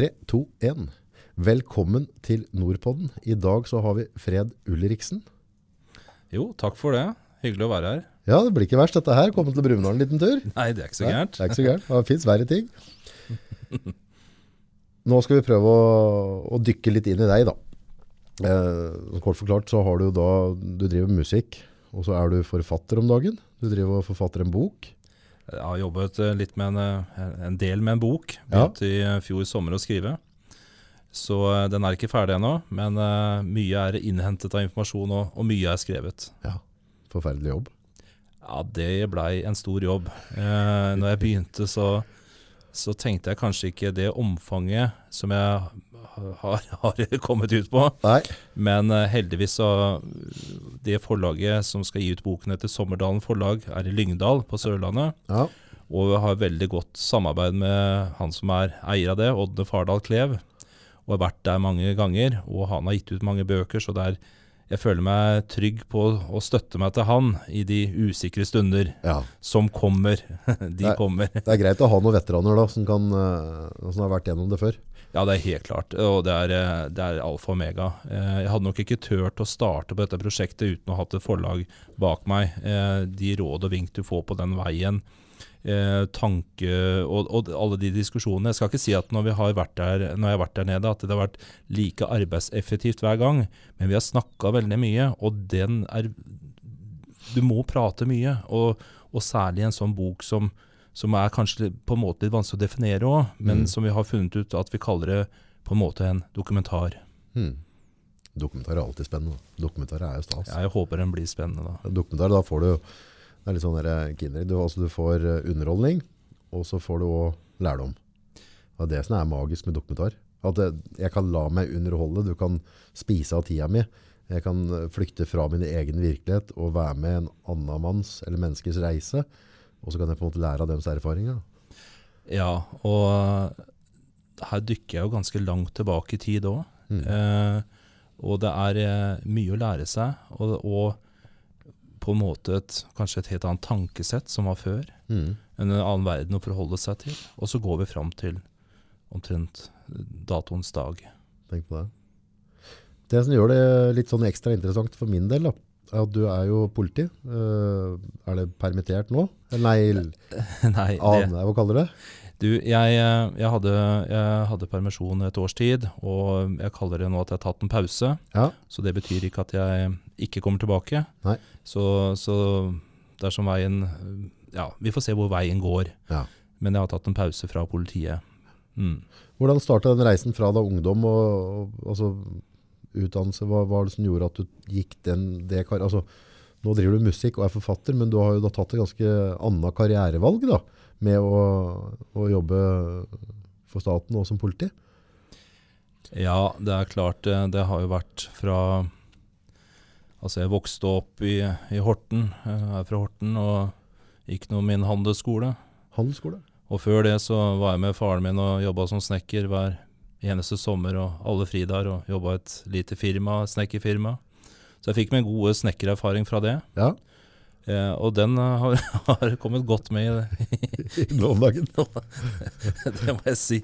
Tre, to, én. Velkommen til Nordpodden. I dag så har vi Fred Ulriksen. Jo, takk for det. Hyggelig å være her. Ja, det blir ikke verst dette her. Komme til Brumunddal en liten tur. Nei, det er ikke så Nei, gærent. Det er ikke så gærent. Det fins verre ting. Nå skal vi prøve å, å dykke litt inn i deg, da. Eh, kort forklart så har du da Du driver med musikk, og så er du forfatter om dagen. Du driver og forfatter en bok. Jeg har jobbet eh, litt med en, eh, en del med en bok. Ja. Begynte i eh, fjor sommer å skrive. Så den er ikke ferdig ennå, men mye er innhentet av informasjon, og, og mye er skrevet. Ja, Forferdelig jobb. Ja, det blei en stor jobb. Eh, når jeg begynte, så, så tenkte jeg kanskje ikke det omfanget som jeg har, har kommet ut på. Nei. Men eh, heldigvis så Det forlaget som skal gi ut boken etter Sommerdalen forlag, er i Lyngdal på Sørlandet. Ja. Og vi har veldig godt samarbeid med han som er eier av det, Ådne Fardal Klev. Og har vært der mange ganger. Og han har gitt ut mange bøker, så det er, jeg føler meg trygg på å støtte meg til han i de usikre stunder ja. som kommer. De Nei. kommer. Det er greit å ha noen veteraner da, som, kan, eh, som har vært gjennom det før. Ja, det er helt klart. Og det er, eh, det er alfa og omega. Eh, Jeg hadde nok ikke turt å starte på dette prosjektet uten å ha hatt et forlag bak meg. Eh, De råd og vink du får på den veien, tanke og, og alle de diskusjonene. Jeg skal ikke si at når, vi har vært der, når jeg har vært der nede, at det har vært like arbeidseffektivt hver gang. Men vi har snakka veldig mye, og den er Du må prate mye. Og, og særlig en sånn bok som, som er kanskje på en måte litt vanskelig å definere òg, men Mm. som vi har funnet ut at vi kaller det på en måte en dokumentar. Mm. Dokumentar er alltid spennende. Dokumentar er jo stas. Jeg håper den blir spennende, da. Dokumentar, da får du Det er litt sånn der kinderegg. Du, altså, du får eh, underholdning, og så får du òg lærdom. Det er det som er magisk med dokumentar. At jeg kan la meg underholde, du kan spise av tida mi. Jeg kan eh, flykte fra min egen virkelighet og være med en annen manns eller menneskes reise. Og så kan jeg på en måte lære av deres erfaringer. Ja, og eh, her dykker jeg jo ganske langt tilbake i tid òg. Mm. Eh, og det er eh, mye å lære seg, og, og på en måte et, kanskje et helt annet tankesett som var før. Mm. En annen verden å forholde seg til. Og så går vi fram til omtrent datoens dag. Tenk på det. Det som gjør det litt sånn ekstra interessant for min del, da, at du er jo politi. Uh, er det permittert nå? Nei, Nei, aner jeg hva kaller det? Du, jeg, eh, jeg, hadde, jeg hadde permisjon et års tid, og jeg kaller det nå at jeg har tatt en pause. Ja. Så det betyr ikke at jeg ikke kommer tilbake. Nei. Så, så dersom veien Ja, vi får se hvor veien går. Ja. Men jeg har tatt en pause fra politiet. Mm. Hvordan starta den reisen fra da ungdom og, og altså, utdannelse? Hva var det som gjorde at du gikk den, det kar... Altså, nå driver du musikk og er forfatter, men du har jo da tatt et ganske annet karrierevalg da, med å, å jobbe for staten og som politi. Ja, det er klart. Det, det har jo vært fra Altså, jeg vokste opp i, i Horten, jeg er fra Horten, og gikk nå min handelsskole. Handelsskole. Og før det så var jeg med faren min og jobba som snekker hver eneste sommer og alle fridager, og jobba et lite firma, snekkerfirma. Så jeg fikk meg gode snekkererfaring fra det. Ja, Eh, og den eh, har, har kommet godt med i om dagen. det må jeg si.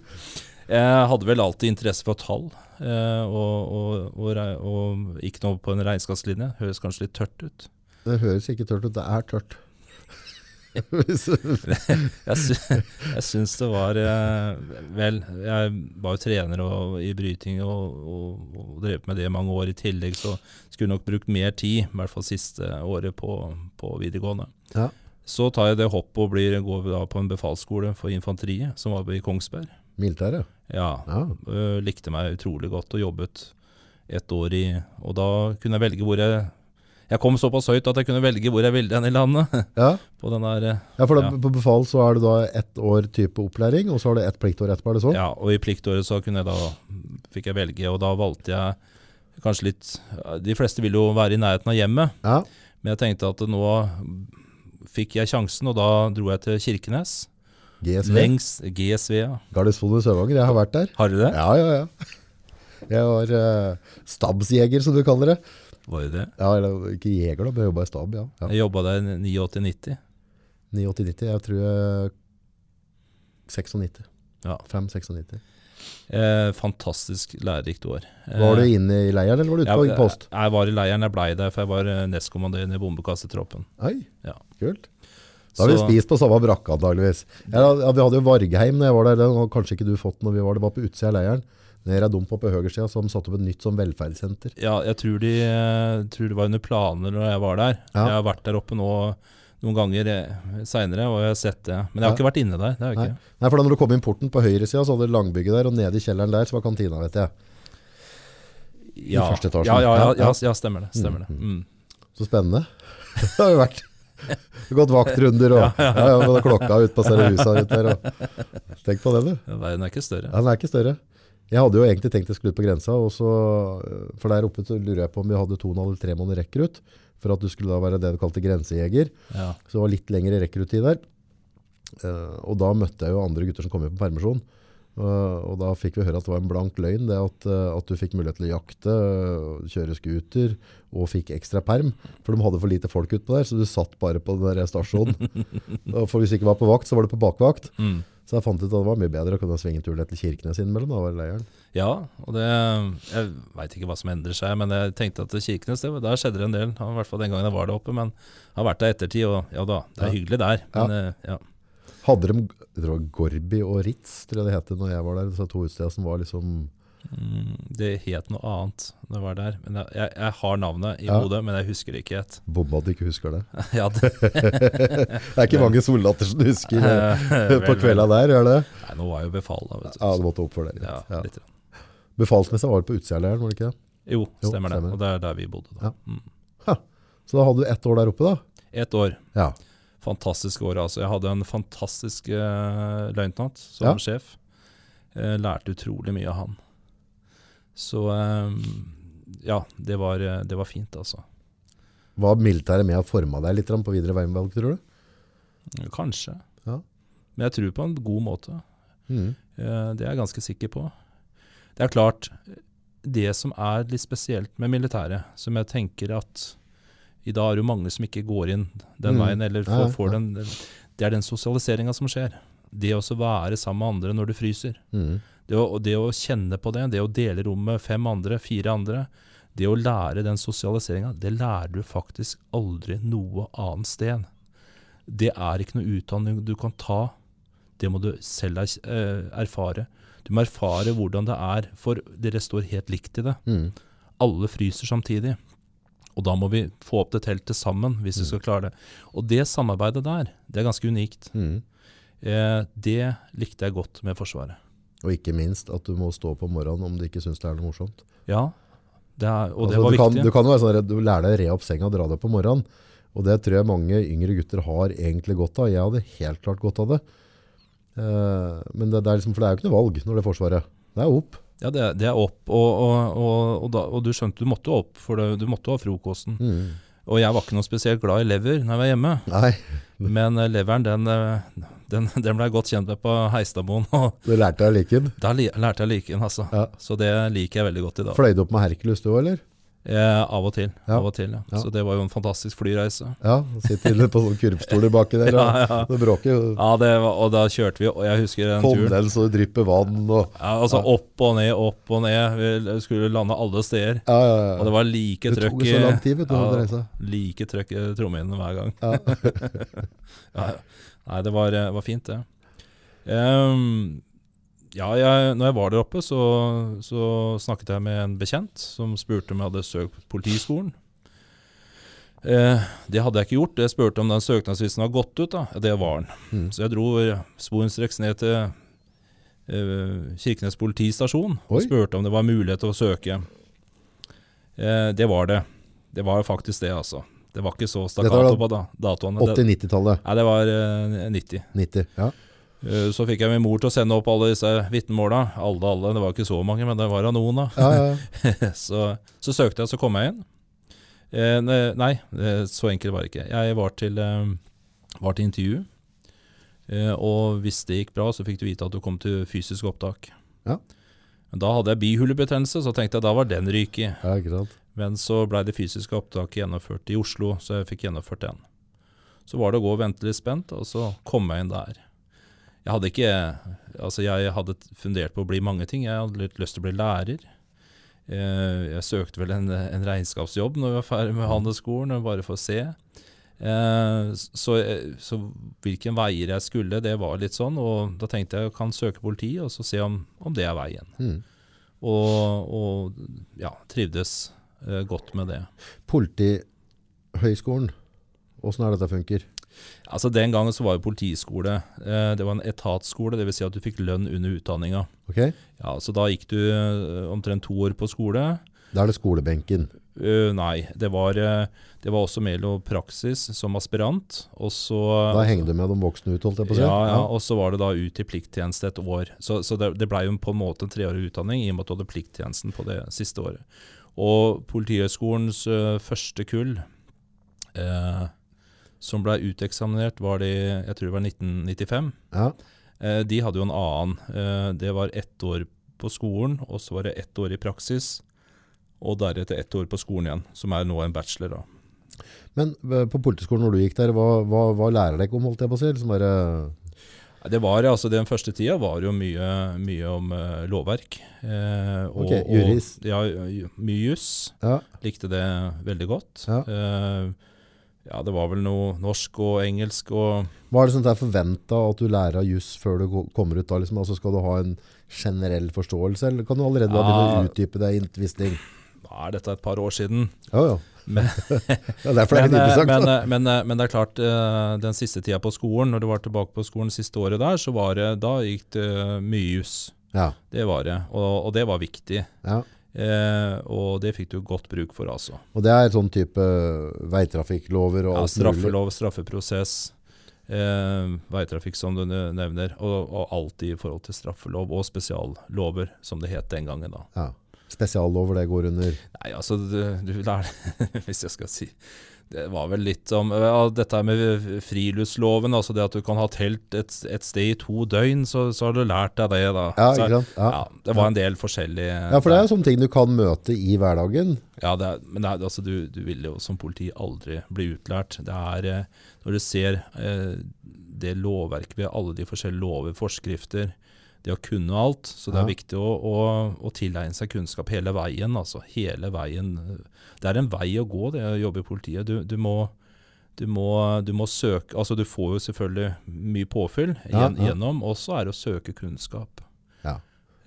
Jeg hadde vel alltid interesse for tall, eh, og, og, og, og ikke noe på en regnskapslinje. Høres kanskje litt tørt ut. Det høres ikke tørt ut, det er tørt. Jeg, sy syns det var eh, Vel, jeg var jo trener og, i bryting og, og, og drev med det i mange år i tillegg, så skulle nok brukt mer tid, i hvert fall siste året på, på videregående. Ja. Så tar jeg det hoppet og blir, går på en befalsskole for infanteriet, som var i Kongsberg. Militæret. Ja, Ja. øh, likte meg utrolig godt og jobbet et år i Og da kunne jeg velge hvor jeg Jeg kom såpass høyt at jeg kunne velge hvor jeg ville hen i landet. Ja. På den der, eh, ja, for da, Ja. på befal så er det da ett år type opplæring, og så har du ett pliktår etterpå, er det sånn? ja, og i pliktåret så kunne jeg da fikk jeg velge, og da valgte jeg kanskje litt De fleste vil jo være i nærheten av hjemmet, Ja. men jeg tenkte at nå fikk jeg sjansen, og da dro jeg til Kirkenes. GSV. Lengs GSV, ja. Gardermoen i Sørvanger, jeg har vært der. Har du det? Ja, ja, ja. Jeg var uh, stabsjeger, som du kaller det. Var det det? Ja, eller ikke jeger da, men jeg jobbet i stab, ja. ja. Jeg jobba der 89-90. 89-90, jeg tror jeg 96. Ja. 5-96. Eh, fantastisk lærerikt år. Eh, Var du inne i leiren, eller var du ute på jeg, post? jeg var i leiren, jeg blei der, for jeg var eh, nestkommanderende i bombekassetroppen. Oi, Ja. kult. Da har vi spist på samme brakka antageligvis. Ja, vi hadde jo Vargheim når jeg var der, den hadde kanskje ikke du fått når vi var der, det var på utsida av leiren. Nede er dump på høyresida som satte opp et nytt som velferdssenter. Ja, jeg tror, de, jeg tror det var under planer når jeg var der. Ja. Jeg har vært der oppe nå noen ganger eh, seinere, og jeg har sett det. Men jeg har Ja. ikke vært inne der. Det har jeg Nei. Nei, for da når du kom inn porten på høyresida, så hadde du langbygget der, og nede i kjelleren der så var kantina, vet jeg. Ja. første etasje. Ja, ja, ja, stemmer det. Stemmer det. Mm. Så spennende. det har jo vært gått vaktrunder og ja, ja, ja, klokka ut på husa ut der. Og. Tenk på det, du. Verden er ikke større. Ja, den er ikke større. Jeg hadde jo egentlig tenkt jeg skulle ut på grensa, og så, for der oppe så lurer jeg på om vi hadde to halv, tre måneder rekkerut. for at du skulle da være det du kalte grensejeger. Ja. Så det var litt lengre rekruttid der. Uh, og da møtte jeg jo andre gutter som kom hjem på permisjon. Uh, og da fikk vi høre at det var en blank løgn, det at, uh, at du fikk mulighet til å jakte, eh, kjøre skuter, og fikk ekstra perm. For de hadde for lite folk utpå der, så du satt bare på den der stasjonen. For hvis du ikke var på vakt, så var du på bakvakt. Mm. Så jeg fant ut at det var mye bedre å kunne svinge turen ned til Kirkenes innimellom. Da var leiren. ja, og det Jeg veit ikke hva som endrer seg, men jeg tenkte at Kirkenes, det, der skjedde det en del. I hvert fall den gangen jeg var der oppe. Men jeg har vært der i ettertid, og ja da, det er Ja. hyggelig der. Men eh, ja. Hadde de Gorby og Ritz, tror jeg det het når jeg var der. Disse to utstedene som var liksom det het noe annet jeg var der. Men jeg, jeg, jeg har navnet i Ja. hodet, men jeg husker det ikke helt. Bomma at du ikke husker det. ja, det, Det er ikke mange soldater som husker eh, Vel, på vel. kvelda der, gjør det? Nei, nå var jeg jo befal, da. Vet du. Ja, du måtte opp for det. Ja, Ja. litt. Befalsmessa var det på utsida-leiren, var det ikke det? Jo, Jo, stemmer det. Og det er der vi bodde da. Ja. Mm. Så da hadde du ett år der oppe, da? Et år. Ja. Fantastisk år, altså. Jeg hadde en fantastisk uh, løytnant som sjef. Eh, lærte utrolig mye av han. Så eh, ja, det var, eh, det var fint, altså. Var militæret med og forma deg litt på videre veivalg, tror du? Kanskje. Ja. Men jeg tror på en god måte. Mm. Eh, Det er jeg ganske sikker på. Det er klart, det som er litt spesielt med militæret, som jeg tenker at i dag er det jo mange som ikke går inn den Mm. veien, eller får, får den, det er den sosialiseringa som skjer. Det å være sammen med andre når du fryser. Mm. Det å, det å kjenne på det, det å dele rom med fem andre, fire andre, det å lære den sosialiseringa, det lærer du faktisk aldri noe annet sted. Det er ikke noe utdanning du kan ta. Det må du selv eh, erfare. Du må erfare hvordan det er, for dere står helt likt i det. Mm. Alle fryser samtidig. Og da må vi få opp det teltet sammen, hvis vi skal klare det. Og det samarbeidet der, det er ganske unikt. Mm. Eh, det likte jeg godt med Forsvaret. Og ikke minst at du må stå på morgenen om du ikke syns det er noe morsomt. Ja, det er, og det Altså, var du, kan, viktig. du kan jo være sånn du lærer deg å re opp senga og dra deg på morgenen. Og det tror jeg mange yngre gutter har egentlig godt av. Jeg hadde helt klart godt av det. Eh, men det, det er liksom, for det er jo ikke noe valg når det er Forsvaret. Det er opp. Ja, det, det er opp, og, og, og, og, da, og du skjønte du måtte opp, for det, du måtte ha frokosten. Mm. Og jeg var ikke noe spesielt glad i lever når jeg var hjemme, Nei, men eh, leveren den, eh, den, den ble jeg godt kjent med på Heistadmoen, du lærte deg liken. da li, lærte jeg like den, altså. Ja. Så det liker jeg veldig godt i dag. Fløy du opp med Hercules du òg, eller? Eh, av og til. Ja. Av og til, ja. Ja. Så det var jo en fantastisk flyreise. Ja, sitter inne på sånne kurvstoler baki der. Og ja. det bråker jo. Ja, det var, og da kjørte vi, og jeg husker den turen. Håndheld så det drypper vann og Ja, altså opp og ned, opp og ned. Vi skulle lande alle steder. Ja, ja, ja. Og det var like trøkk Det tok så lang tid, vet du, ja, den. Like trøkk i trommehinnene hver gang. Ja. Ja, nei, det var, eh, var fint, det. Um, ja, jeg, når jeg var der oppe, så, så snakket jeg med en bekjent som spurte om jeg hadde søkt Politiskolen. Eh, det hadde jeg ikke gjort. Jeg spurte om den søknadsvisen var gått ut. da. Det var den. Mm. Så jeg dro sporenstreks ned til eh, Kirkenes politistasjon Oi. og spurte om det var mulighet til å søke. Eh, det var det. Det var faktisk det, altså. Det var ikke så stakkato på da, datoene. Det, 80-90-tallet. nei, det var uh, 90. 90. Ja. uh, Så fikk jeg min mor til å sende opp alle disse vitnemåla. Alle, alle. Det var ikke så mange, men det var av noen, da. Ja, ja. så, så søkte jeg, så kom jeg inn. Uh, nei, eh, så enkelt var det ikke. Jeg var til, var til intervju. Og hvis det gikk bra, så fikk du vite at du kom til fysisk opptak. Ja. Men da hadde jeg bihulebetennelse, så tenkte jeg da var den ryket. ja ikke sant. Men så blei det fysiske opptaket gjennomført i Oslo, så jeg fikk gjennomført den. Så var det å gå og vente litt spent, og så kom jeg inn der. Jeg hadde ikke Altså, jeg hadde fundert på å bli mange ting. Jeg hadde litt lyst til å bli lærer. Eh, jeg søkte vel en, en regnskapsjobb når vi var ferdig med handelsskolen, bare for å se. Eh, så, så, hvilken veier jeg skulle, det var litt sånn. Og da tenkte jeg jeg kan søke politiet og så se om, om det er veien. Mm. Og, og, ja, trivdes eh, godt med det. Politihøgskolen, åssen er dette funker? Altså Den gangen så var jo politiskole eh, det var en etatsskole, dvs. Si at du fikk lønn under utdanninga. Okay. Ja, Så da gikk du eh, omtrent to år på skole. Da er det skolebenken? Uh, nei, det var, det var også mer praksis som aspirant. Og så, da henger du med de voksne ut, holdt jeg på å si? Ja, ja, og så var det da ut i plikttjeneste et år. Så, så det, det blei jo på en måte en treårig utdanning i og med at du hadde plikttjenesten på det siste året. Og Politihøgskolens uh, første kull uh, som ble uteksaminert, var det jeg tror det var 1995. Ja. Eh, de hadde jo en annen. Eh, det var ett år på skolen, og så var det ett år i praksis. Og deretter ett år på skolen igjen, som er nå en bachelor. da. Men eh, på politiskolen når du gikk der, hva, hva, hva lærer dere om, holdt jeg på å si? Liksom bare det var, altså Den første tida var jo mye, mye om uh, lovverk. Eh, og, okay, juris. Og, ja, mye juss. Ja. Likte det veldig godt. Ja. Eh, ja, det var vel noe norsk og engelsk og er det som er forventa at du lærer av juss før du kommer ut? da? Liksom? Altså, skal du ha en generell forståelse, eller kan du allerede ja, begynne å utdype deg i en? Da er dette et par år siden. Ja, ja. Men, ja, derfor er det men, interessant. Men, men, men, det er klart, eh, den siste tida på skolen, når du var tilbake på skolen siste året der, så var det, da gikk det mye juss. Ja. Det var det, og, og det var viktig. Ja. Eh, og det fikk du godt bruk for, altså. Og det er sånn type veitrafikklover og ja, straffelov, straffeprosess, eh, veitrafikk som du nevner, og, og alltid i forhold til straffelov og spesiallover, som det het den gangen. da. Ja. Spesiallover det går under? Nei, altså du, du lærer Hvis jeg skal si det var vel litt om ja, dette med friluftsloven, altså det at du kan ha telt et, et sted i to døgn, så, så, har du lært deg det, da. Ja, så, ikke sant? Ja. ja, det var en del forskjellige Ja, for det er jo sånne ting du kan møte i hverdagen. Ja, er, men er, altså, du, du, vil jo som politi aldri bli utlært. Det er eh, når du ser eh, det lovverket ved alle de forskjellige lover, forskrifter, det å kunne alt. Så det er viktig å, å, å, tilegne seg kunnskap hele veien. altså Hele veien. Det er en vei å gå, det å jobbe i politiet. Du, du, må, du, må, du må, søke altså Du får jo selvfølgelig mye påfyll ja, ja. gjennom, og så er det å søke kunnskap. Ja.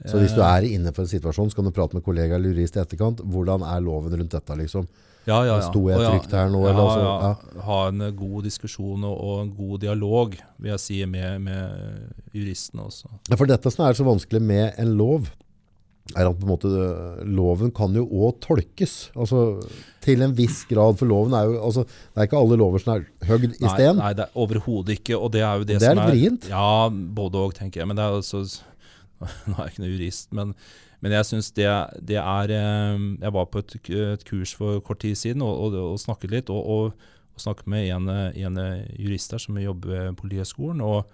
Så hvis du er inne for en situasjon, så kan du prate med kollega eller jurist i etterkant. Hvordan er loven rundt dette? liksom? Ja, ja, ja. Sto jeg trygt her nå? Ja, eller altså, ja. Ha en god diskusjon og, og, en god dialog, vil jeg si, med, med juristene også. Ja, for dette som er så vanskelig med en lov, er at måte loven kan jo òg tolkes. Altså til en viss grad. For loven er jo altså, Det er ikke alle lover som er høgd i sten. Nei, det er overhodet ikke. Og det er jo det, det er som er vrient. Ja, både òg, tenker jeg. Men det er altså Nå er jeg ikke noe jurist, men men jeg syns det, det, er eh, Jeg var på et, et, kurs for kort tid siden og, og, og snakket litt. Og, og, snakket med en, en jurist der som jobber ved Politihøgskolen. Og,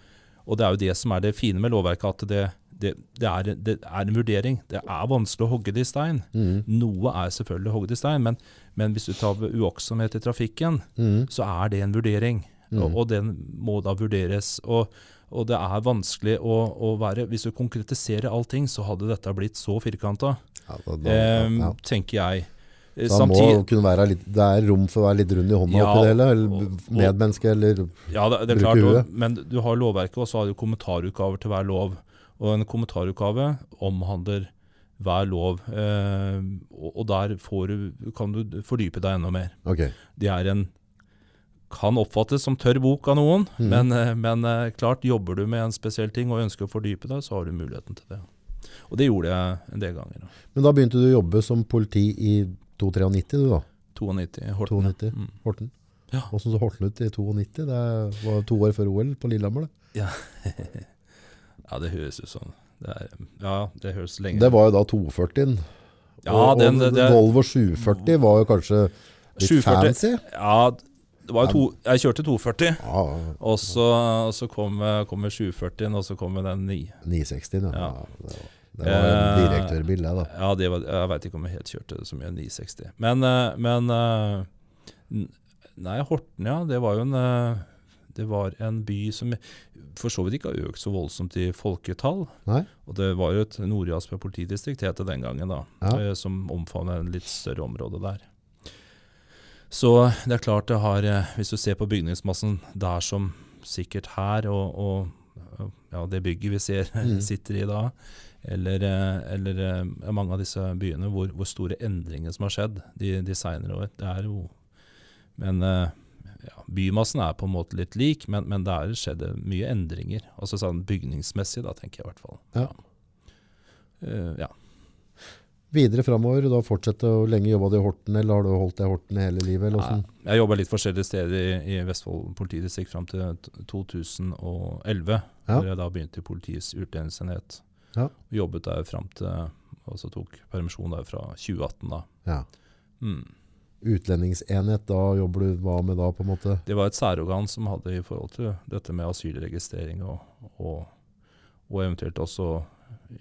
og det er jo det som er det fine med lovverket, at det, det, det, er, det, er, en vurdering. Det er vanskelig å hogge det i stein. Mm. Noe er selvfølgelig hogget i stein, men, men, hvis du tar uaktsomhet i trafikken, mm. så er det en vurdering. Mm. Og, og, den må da vurderes. Og, og det er vanskelig å, å, være Hvis du konkretiserer allting, så hadde dette blitt så firkanta, ja, eh, tenker jeg. Kunne være litt, Det er rom for å være litt rund i hånda ja, oppi det hele? Eller medmenneske, eller ja, det, det er klart, huet? Men du har lovverket, og så har du kommentarutgaver til hver lov. Og en kommentarutgave omhandler hver lov. Eh, og, og, der du, kan du fordype deg enda mer. Okay. Det er en kan oppfattes som tørr bok av noen, mm. men, eh, men, eh, klart jobber du med en spesiell ting og ønsker å fordype deg, så har du muligheten til det. Og det gjorde jeg en del ganger. Men da begynte du å jobbe som politi i 93, du da? 92, Horten. 92, mm. Horten. Ja. Hvordan så Horten ut i 92? Det var to år før OL på Lillehammer. Ja. ja, det høres ut er, Ja, det høres lenge Det var jo da 240-en. Ja, og, den, og det, Volvo 740 var jo kanskje litt 740, fancy? Ja, to, jeg kjørte 240, ja. og så, så kom, kom 740-en, og så kommer den 9. 960, ja. ja. Det var, en Eh, direktørbil, det, da. Ja, det var, jeg veit ikke om jeg helt kjørte så mye 960. Men, eh, men eh, Nei, Horten, ja. Det var jo en det var en by som for så vidt ikke har økt så voldsomt i folketall. Nei? Og det var jo et Nord-Jasper politidistrikt het det den gangen, da, Ja. som omfavnet en litt større område der. Så det er klart det har eh, Hvis du ser på bygningsmassen der som sikkert her, og, og ja, det bygget vi ser Mm. sitter i da, eller, eh, eller eh, mange av disse byene, hvor, hvor store endringer som har skjedd de, de seinere år. Det er jo Men ja, bymassen er på en måte litt lik, men, men det har skjedd mye endringer. Altså sånn bygningsmessig, da, tenker jeg i hvert fall. Ja. Eh, ja. Videre framover, da fortsette å lenge jobba du i Horten, eller har du holdt deg i Horten hele livet? Eller Nei. Jeg jobba litt forskjellige steder i, i Vestfold politidistrikt fram til 2011. Ja. Hvor jeg da begynte i politiets utlendingsenhet. Ja. Jobbet der fram til Og så tok permisjon der fra 2018, da. Ja. Mm. Utlendingsenhet, da jobber du hva med da, på en måte? Det var et særorgan som hadde i forhold til dette med asylregistrering og, og, og eventuelt også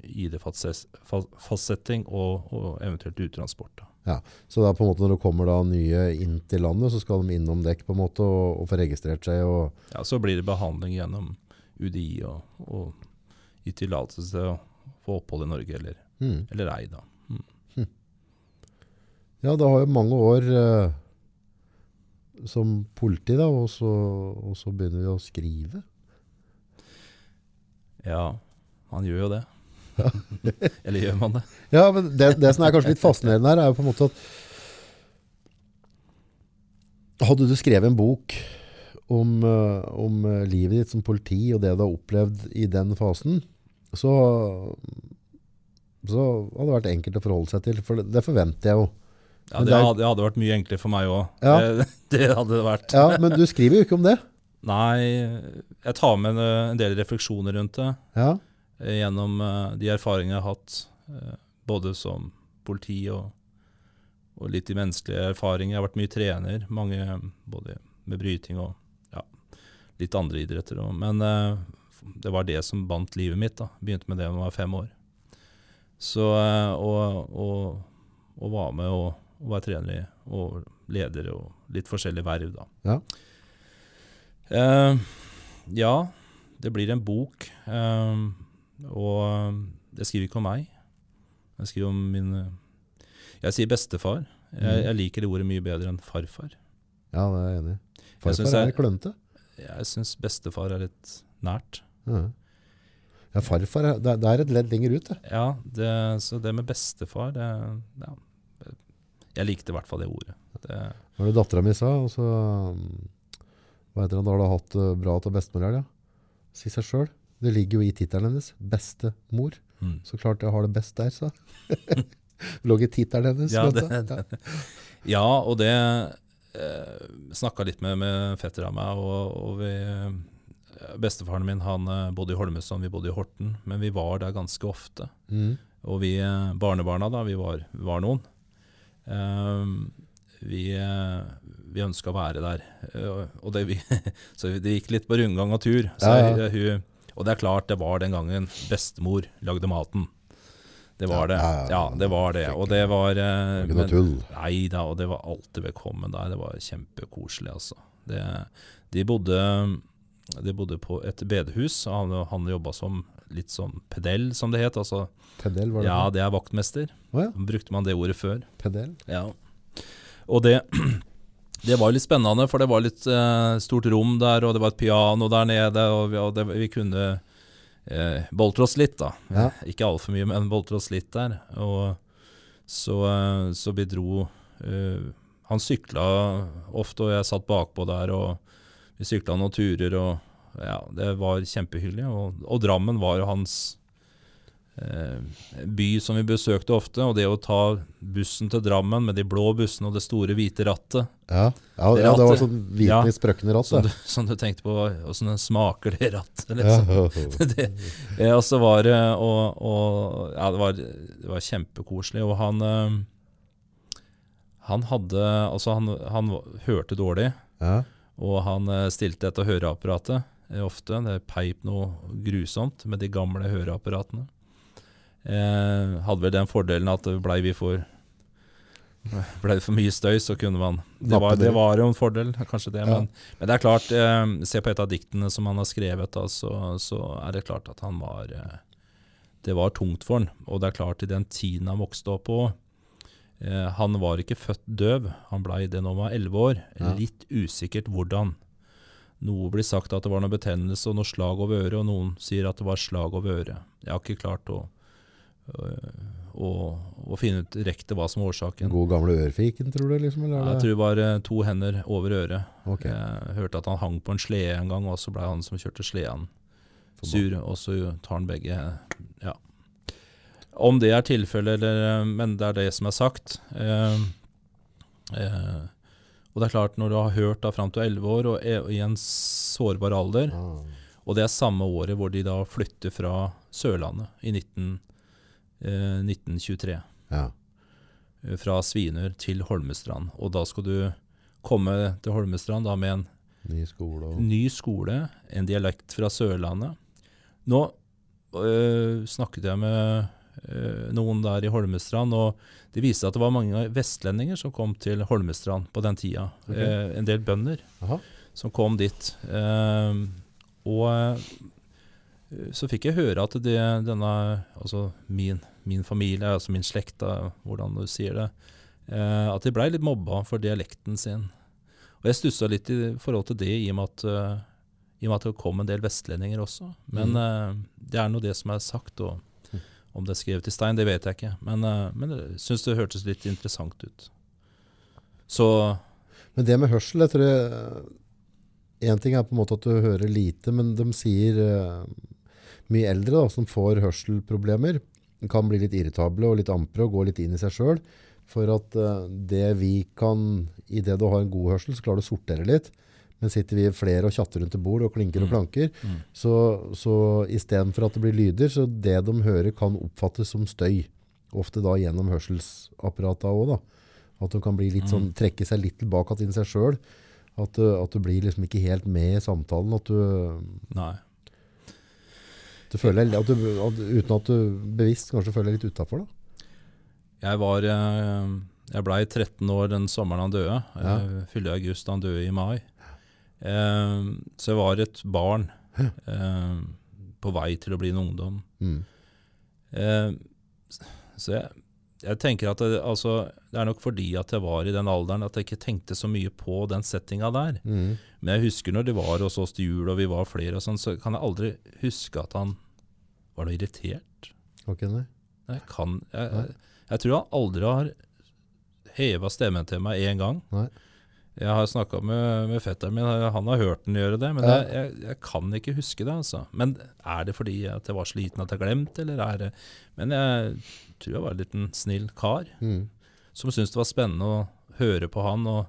ID-fastsetting og, og eventuelt uttransport. Da. Så da på en måte når det kommer da nye inn til landet, så skal de innom dekk på en måte og, og få registrert seg og Ja, så blir det behandling gjennom UDI og, og gi tillatelse til å få opphold i Norge eller, mm. eller ei, da. Ja, det har jo mange år eh, som politi, da, og så, og så begynner vi å skrive. Ja, man gjør jo det. eller gjør man det? Ja, men det, det som er kanskje litt fascinerende her, er jo på en måte at Hadde du skrevet en bok om, eh, om livet ditt som politi og det du har opplevd i den fasen, så, så hadde det vært enkelt å forholde seg til. For det, forventer jeg jo. Ja, det er- det hadde vært mye enklere for meg òg. Ja. Det, det hadde det vært. Ja, Men du skriver jo ikke om det. Nei, jeg tar med en, del refleksjoner rundt det. Ja, Gjennom eh, de erfaringene jeg har hatt, eh, både som politi og, og litt i menneskelige erfaringer. Jeg har vært mye trener, mange eh, både med bryting og ja, litt andre idretter. også. Men eh, det var det som bandt livet mitt. da. Begynte med det da jeg var fem år. Så eh, og, og, og var med og, og var trener og leder og litt forskjellige verv, da. Ja. Eh, ja, det blir en bok. eh, og jeg skriver ikke om meg. Jeg skriver om min eh, Jeg sier bestefar. Jeg, Mhm. jeg liker det ordet mye bedre enn farfar. ja det er jeg enig i. Jeg Farfar er jeg- klønete. Jeg syns bestefar er litt nært. Ja. ja, farfar er, det er- det er et ledd lenger ut, det. Ja, det, så det med bestefar det, ja, Jeg likte i hvert fall det ordet. Det, var det dattera mi sa? Og så, um, hva heter det, da har du hatt det bra til bestemor i helga? Si seg sjøl. Det ligger jo i tittelen hennes. Bestemor. mm. Så klart jeg har det best der, sa Det lå i tittelen hennes. Ja, det, det- ja. Ja, og det eh, snakka litt med, med fetter av meg, og, og vi eh, Bestefaren min han eh, bodde i Holmestrand, vi bodde i Horten, men vi var der ganske ofte. Mm. Og vi eh, barnebarna, da, vi var, vi var noen, eh, vi, vi ønska å være der. Og det, vi, så det gikk litt på rundgang og tur. Så Ja, ja. hun, og det er klart, det var den gangen bestemor lagde maten. Det var det. Ja, det var det. Og det var eh, ikke noe tull. Nei da, og det var alltid velkommen der. Det var kjempekoselig, altså. Det, de, bodde, de bodde på et bedehus, han, han jobba som litt som pedell, som det het. Altså, Pedell, var det ja, det er vaktmester. Oh, ja, Brukte man det ordet før? pedell. Ja. Og det, det var litt spennende, for det var litt eh, stort rom der, og det var et piano der nede, og vi, og det, vi kunne eh, boltre oss litt, da. Ja. Ikke altfor mye, men boltre oss litt der. Og så, eh, så vi dro eh, Han sykla ofte, og jeg satt bakpå der, og vi sykla noen turer, og ja, det var kjempehyggelig. Og, og Drammen var jo hans by som vi besøkte ofte, og det å ta bussen til Drammen med de blå bussene og det store hvite rattet, Ja, ja, Det ja det var sånn sånn ja, sprøkkende ratt. som du, som du tenkte på, åssen det smaker det rattet, liksom. Ja. det, og så var det og, og, Ja, det var, det var kjempekoselig. Og han eh, Han hadde Altså, han, han hørte dårlig, Ja. og han eh, stilte etter høreapparatet eh, ofte. Det peip noe grusomt med de gamle høreapparatene. Eh, hadde vel den fordelen at blei vi for ble det for mye støy, så kunne man Det var, det. var jo en fordel, kanskje det. Ja. Men, men det er klart, eh, se på et av diktene som han har skrevet, da, så, så er det klart at han var eh, Det var tungt for han. Og det er klart, i den tiden han vokste opp på eh, Han var ikke født døv, han blei det når han var elleve år. Ja. Litt usikkert hvordan. Noe blir sagt at det var noe betennelse og noe slag over øret, og noen sier at det var slag over øret. Jeg har ikke klart å, å, og, finne ut direkte hva som var årsaken. God gamle ørfiken, tror du? liksom? Eller er Jeg tror det var eh, to hender over øret. Okay. Jeg hørte at han hang på en slede en gang, og så ble han som kjørte sleden sur, og så tar han begge Ja. Om det er tilfellet, eller Men det er det som er sagt. Eh, eh, og det er klart, når du har hørt da fram til 11 år, og er i en sårbar alder, Ah. og det er samme året hvor de da flytter fra Sørlandet, i 19, eh, 1923 Ja. eh, fra Svinør til Holmestrand. Og da skal du komme til Holmestrand da med en Ny skole ny skole, en dialekt fra Sørlandet. Nå øh, snakket jeg med øh, noen der i Holmestrand, og det viste at det var mange vestlendinger som kom til Holmestrand på den tida. Okay. Eh, en del bønder Aha. som kom dit. Eh, og eh, så fikk jeg høre at det, denne, altså min, min familie, altså min slekt, da, hvordan du sier det, eh, at de blei litt mobba for dialekten sin. Og jeg stussa litt i forhold til det, i og med at, uh, i og med at det kom en del vestlendinger også. Men mm. uh, det er nå det som er sagt, og om det er skrevet i stein, det vet jeg ikke. Men, eh, men jeg syns det hørtes litt interessant ut. Så Men det med hørsel, jeg tror Én ting er på en måte at du hører lite, men de sier eh, mye eldre da, som får hørselproblemer, kan bli litt irritable og litt ampre og gå litt inn i seg sjøl. For at eh, det vi kan Idet du har en god hørsel, så klarer du å sortere litt. Men sitter vi flere og tjatter rundt et bord og klinker og Mm. planker, mm. så, så istedenfor at det blir lyder, så det de hører kan oppfattes som støy. Ofte da gjennom hørselsapparatet òg, da. At de kan sånn, trekke seg litt tilbake inn i seg sjøl. At, du- at du blir liksom ikke helt med i samtalen. At du, nei. Du føler at du, at, Uten at du bevisst kanskje føler deg litt utafor. Jeg var eh, Jeg blei 13 år den sommeren han døde. Ja. Jeg fyller august, han døde i mai. Eh, så jeg var et barn eh, på vei til å bli en ungdom. Mm. Eh, så jeg, jeg tenker at det, altså, det er nok fordi at jeg var i den alderen at jeg ikke tenkte så mye på den settinga der. Mm. Men jeg husker når de var hos oss til jul og vi var flere, og sånn, så kan jeg aldri huske at han var noe irritert. Ok, nei. Jeg, kan, jeg, jeg, jeg tror han aldri har heva stemmen til meg én gang. Nei. Jeg har snakka med, med fetteren min, han har hørt den gjøre det, men Ja. jeg, jeg, jeg kan ikke huske det. altså. Men er det fordi at jeg var sliten at jeg glemte, eller er det Men jeg tror jeg var en liten snill kar Mm. som syntes det var spennende å høre på han og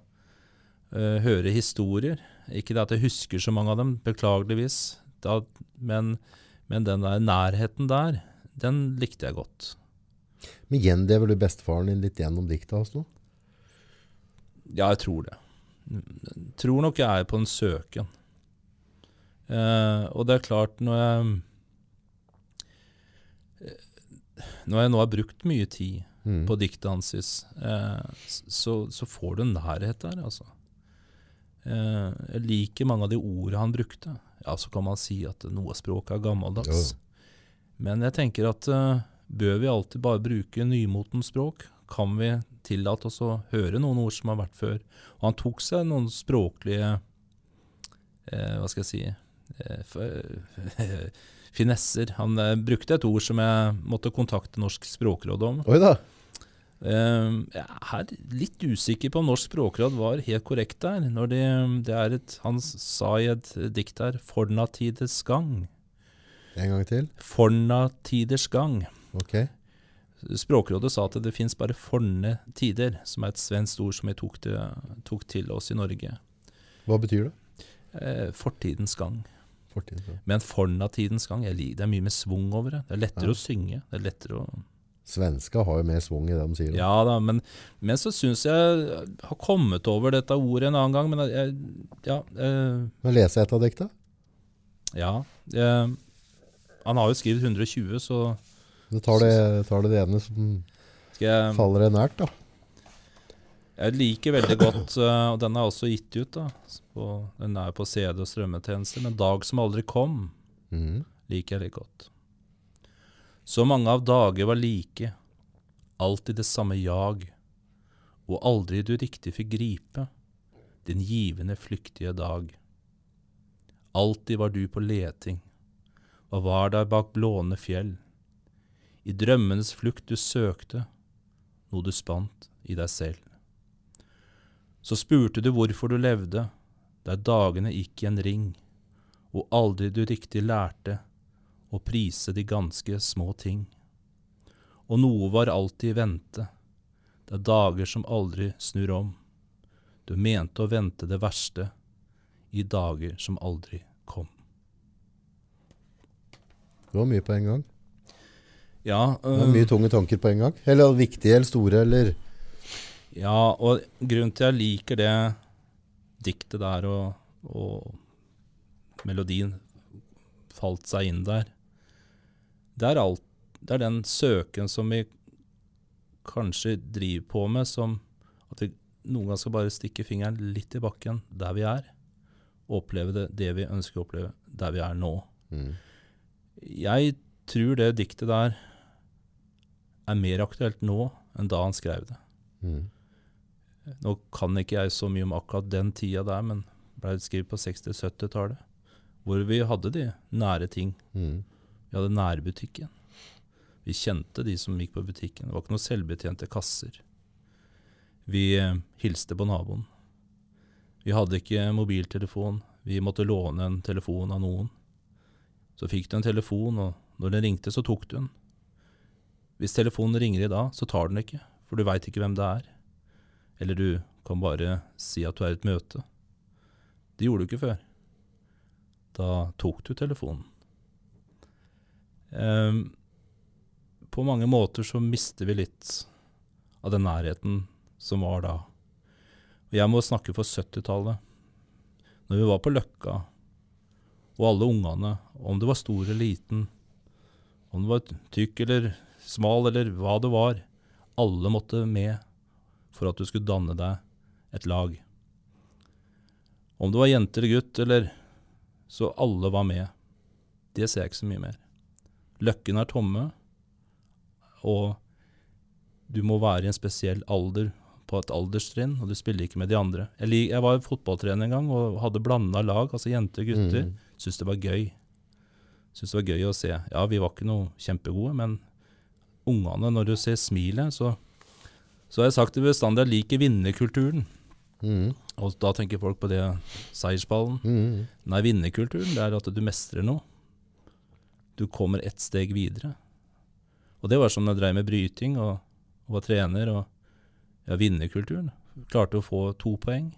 uh, høre historier. Ikke det at jeg husker så mange av dem, beklageligvis, da, men, men den der nærheten der, den likte jeg godt. Men gjenlever du bestefaren din litt gjennom dikta hans nå? Ja, jeg tror det. Jeg Tror nok jeg er på en søken. Eh, og det er klart, når jeg Når jeg nå har brukt mye tid Mm. på diktet hans, eh, så, så får du en nærhet der, altså. Eh, jeg liker mange av de ordene han brukte. Ja, så kan man si at noe språk er gammeldags. Men jeg tenker at uh, bør vi alltid bare bruke nymotens språk? Kan vi tillate oss å høre noen ord som har vært før? Og han tok seg noen språklige eh, Hva skal jeg si eh, f- Finesser. Han eh, brukte et ord som jeg måtte kontakte Norsk språkråd om. Oi da! Eh, jeg er litt usikker på om Norsk språkråd var helt korrekt der. Når det, det er et, han sa i et dikt her 'Fornatiders gang'. En gang til. Fornatiders gang. Ok. Språkrådet sa at det fins bare forne tider, som er et svensk ord som vi tok til, tok til oss i Norge. Hva betyr det? Eh, fortidens gang. Fortidens ja. Men fornatidens gang, jeg liker det er mye med svung over det. Det er lettere Ja. å synge. Det er lettere å Svenska har jo mer svung i det de sier. da. Ja da, men, men så syns jeg har kommet over dette ordet en annen gang. Men jeg, ja, eh, Men lese et av dikta? ja eh, Han har jo skrevet 120, så Du tar det, tar det, det ene som jeg faller deg nært, da. Jeg liker veldig godt, eh, og den er også gitt ut, da. På, den er på CD og strømmetjenester, men 'Dag som aldri kom' mm. liker jeg litt godt. Så mange av dager var like, alltid det samme jag, og aldri du riktig fikk gripe din givende, flyktige dag. Alltid var du på leting, og var der bak blående fjell. I drømmenes flukt du søkte, noe du spant i deg selv. Så spurte du hvorfor du levde, der dagene gikk i en ring, og aldri du riktig lærte å prise de ganske små ting. Og noe var alltid i vente, det er dager som aldri snur om. Du mente å vente det verste i dager som aldri kom. Det var mye på en gang. Ja, Det var øh, mye tunge tanker på en gang. Eller viktige eller store, eller ja, og grunnen til jeg liker det diktet der og, og melodien falt seg inn der, det er, alt, det er den søken som vi kanskje driver på med, som at vi noen ganger skal bare stikke fingeren litt i bakken der vi er, og oppleve det, det vi ønsker å oppleve der vi er nå. mm. Jeg tror det diktet der er mer aktuelt nå enn da han skrev det. Mm. Nå kan ikke jeg så mye om akkurat den tida der, men ble skrevet på 60-70-tallet. Hvor vi hadde de nære ting. Mm. Vi hadde nærbutikken. Vi kjente de som gikk på butikken. Det var ikke noen selvbetjente kasser. Vi eh, hilste på naboen. Vi hadde ikke mobiltelefon. Vi måtte låne en telefon av noen. Så fikk du en telefon, og når den ringte, så tok du den. Hvis telefonen ringer i dag, så tar den ikke, for du veit ikke hvem det er. Eller du kan bare si at du er i et møte. Det gjorde du ikke før. Da tok du telefonen. Ehm, på mange måter så mister vi litt av den nærheten som var da. Og jeg må snakke for 70-tallet. Når vi var på Løkka, og alle ungene, om det var stor eller liten, om det var tykk eller smal eller hva det var, alle måtte med for at du skulle danne deg et lag. Om det var jente eller gutt, eller så alle var med. Det ser jeg ikke så mye mer. Løkken er tomme, og du må være i en spesiell alder på et alderstrinn, og du spiller ikke med de andre. Jeg, jeg var fotballtrener en gang og hadde blanda lag, altså jenter og gutter. Mm. Syntes det var gøy. Syntes det var gøy å se. Ja, vi var ikke noe kjempegode, men ungene, når du ser smilet, så, så har jeg sagt det bestandig, jeg liker vinnerkulturen. Mm. Og da tenker folk på det seiersballen. Mm. Nei, vinnerkulturen det er at du mestrer noe. Du kommer ett steg videre. Og det var som jeg drev med bryting og, og var trener. og ja, Vinnerkulturen. Klarte å få to poeng.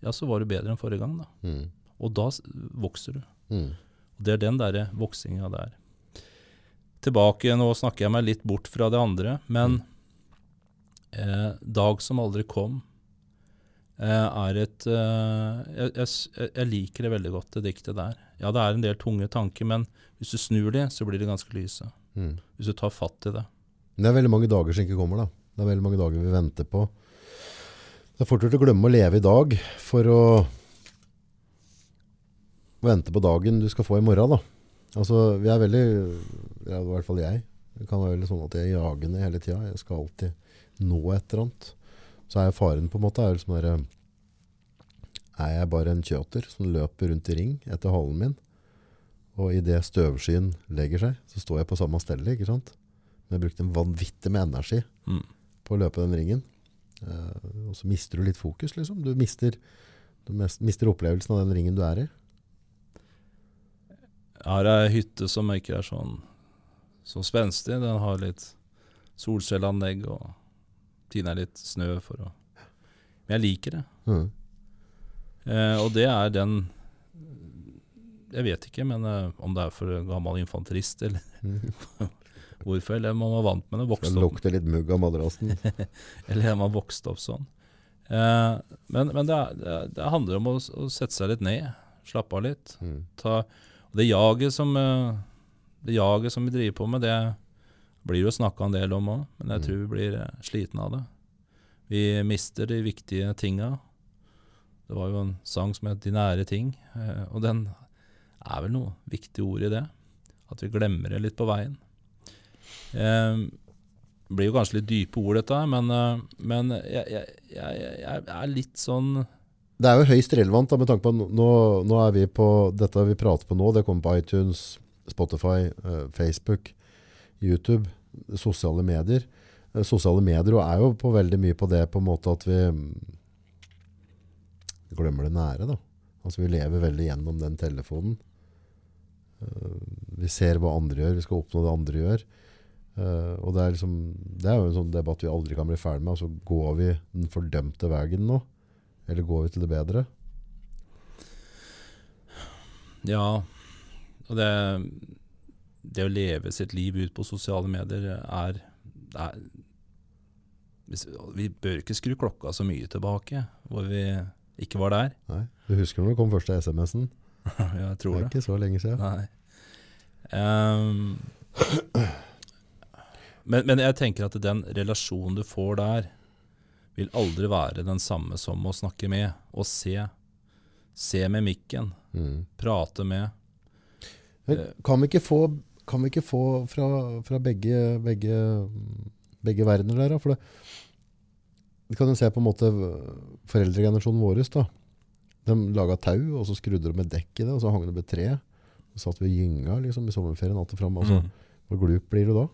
Ja, så var du bedre enn forrige gang, da. Mm. Og da vokser du. Mm. Og det er den derre voksinga der. Tilbake, nå snakker jeg meg litt bort fra det andre, men eh, 'Dag som aldri kom' er et eh, jeg, jeg, jeg liker det veldig godt, det diktet der. Ja, det er en del tunge tanker, men hvis du snur de, så blir det ganske lyse. Mm. Hvis du tar fatt i det. Det er veldig mange dager som ikke kommer da. Det er veldig mange dager vi venter på. Det er fort gjort å glemme å leve i dag for å vente på dagen du skal få i morgen da. Altså, vi er veldig, ja, i hvert fall jeg, det kan være veldig sånn at jeg er jagende hele tiden. Jeg skal alltid nå et eller annet. Så er faren på en måte, er, liksom der, er jeg bare en kjøter som løper rundt i ring etter halen min. Og i det støvskyen legger seg, så står jeg på samme stedet. ikke sant? Men jeg brukte en vanvittig med energi Mm. på å løpe den ringen. Uh, og så mister du litt fokus, liksom. Du mister, du mister opplevelsen av den ringen du er i. Jeg har ei hytte som ikke er sånn så spenstig. Den har litt solcelleanlegg og tiner litt snø for å Men jeg liker det. Mm. Eh, og det er den Jeg vet ikke, men eh, om det er for gammel infanterist eller hvorfor. Eller man var vant med det, vokst vokste opp, lukter litt mugg av madrassen. eller man vokste opp sånn. Eh, men men det, er, det, er- det handler om å, å sette seg litt ned, slappe av litt. Mm. Ta, det jaget som eh, Det jaget som vi driver på med, det blir jo snakka en del om òg, men jeg Mm. tror vi blir slitne sliten av det. Vi mister de viktige tinga. Det var jo en sang som het 'De nære ting', eh, og den er vel noe viktig ord i det. At vi glemmer det litt på veien. Eh, det blir jo kanskje litt dype ord, dette, men, eh, men jeg, jeg, jeg, jeg er litt sånn Det er jo høyst relevant da, med tanke på nå, nå er vi på dette vi prater på nå. Det kommer på iTunes, Spotify, eh, Facebook, YouTube, sosiale medier. Eh, Sosiale medier er jo på veldig mye på det på en måte at vi mm, glemmer det nære. da. Altså Vi lever veldig gjennom den telefonen. Eh, Vi ser hva andre gjør, vi skal oppnå det andre gjør. Eh, og det er, liksom, det er jo en sånn debatt vi aldri kan bli ferdig med. Altså Går vi den fordømte veien nå? Eller går vi til det bedre? Ja, og det, det å leve sitt liv ut på sosiale medier er, er Vi bør ikke skru klokka så mye tilbake, hvor vi ikke var der. Nei. Du husker når det kom første SMS-en? Jeg tror Det er det. ikke så lenge siden. Nei. Um, men, men jeg tenker at den relasjonen du får der, vil aldri være den samme som å snakke med og se. Se med mikken, Mm. prate med. Men Eh. kan vi ikke få, kan vi ikke få fra, fra begge, begge, begge verdener der? da? For det, vi kan jo se på en måte foreldregenerasjonen vår. Da. De laga tau, og så skrudde de med dekk i det, og så hang det med tre. Så satt vi og gynga liksom, i sommerferien att og fram. Altså, Mm. Hvor glup blir du da?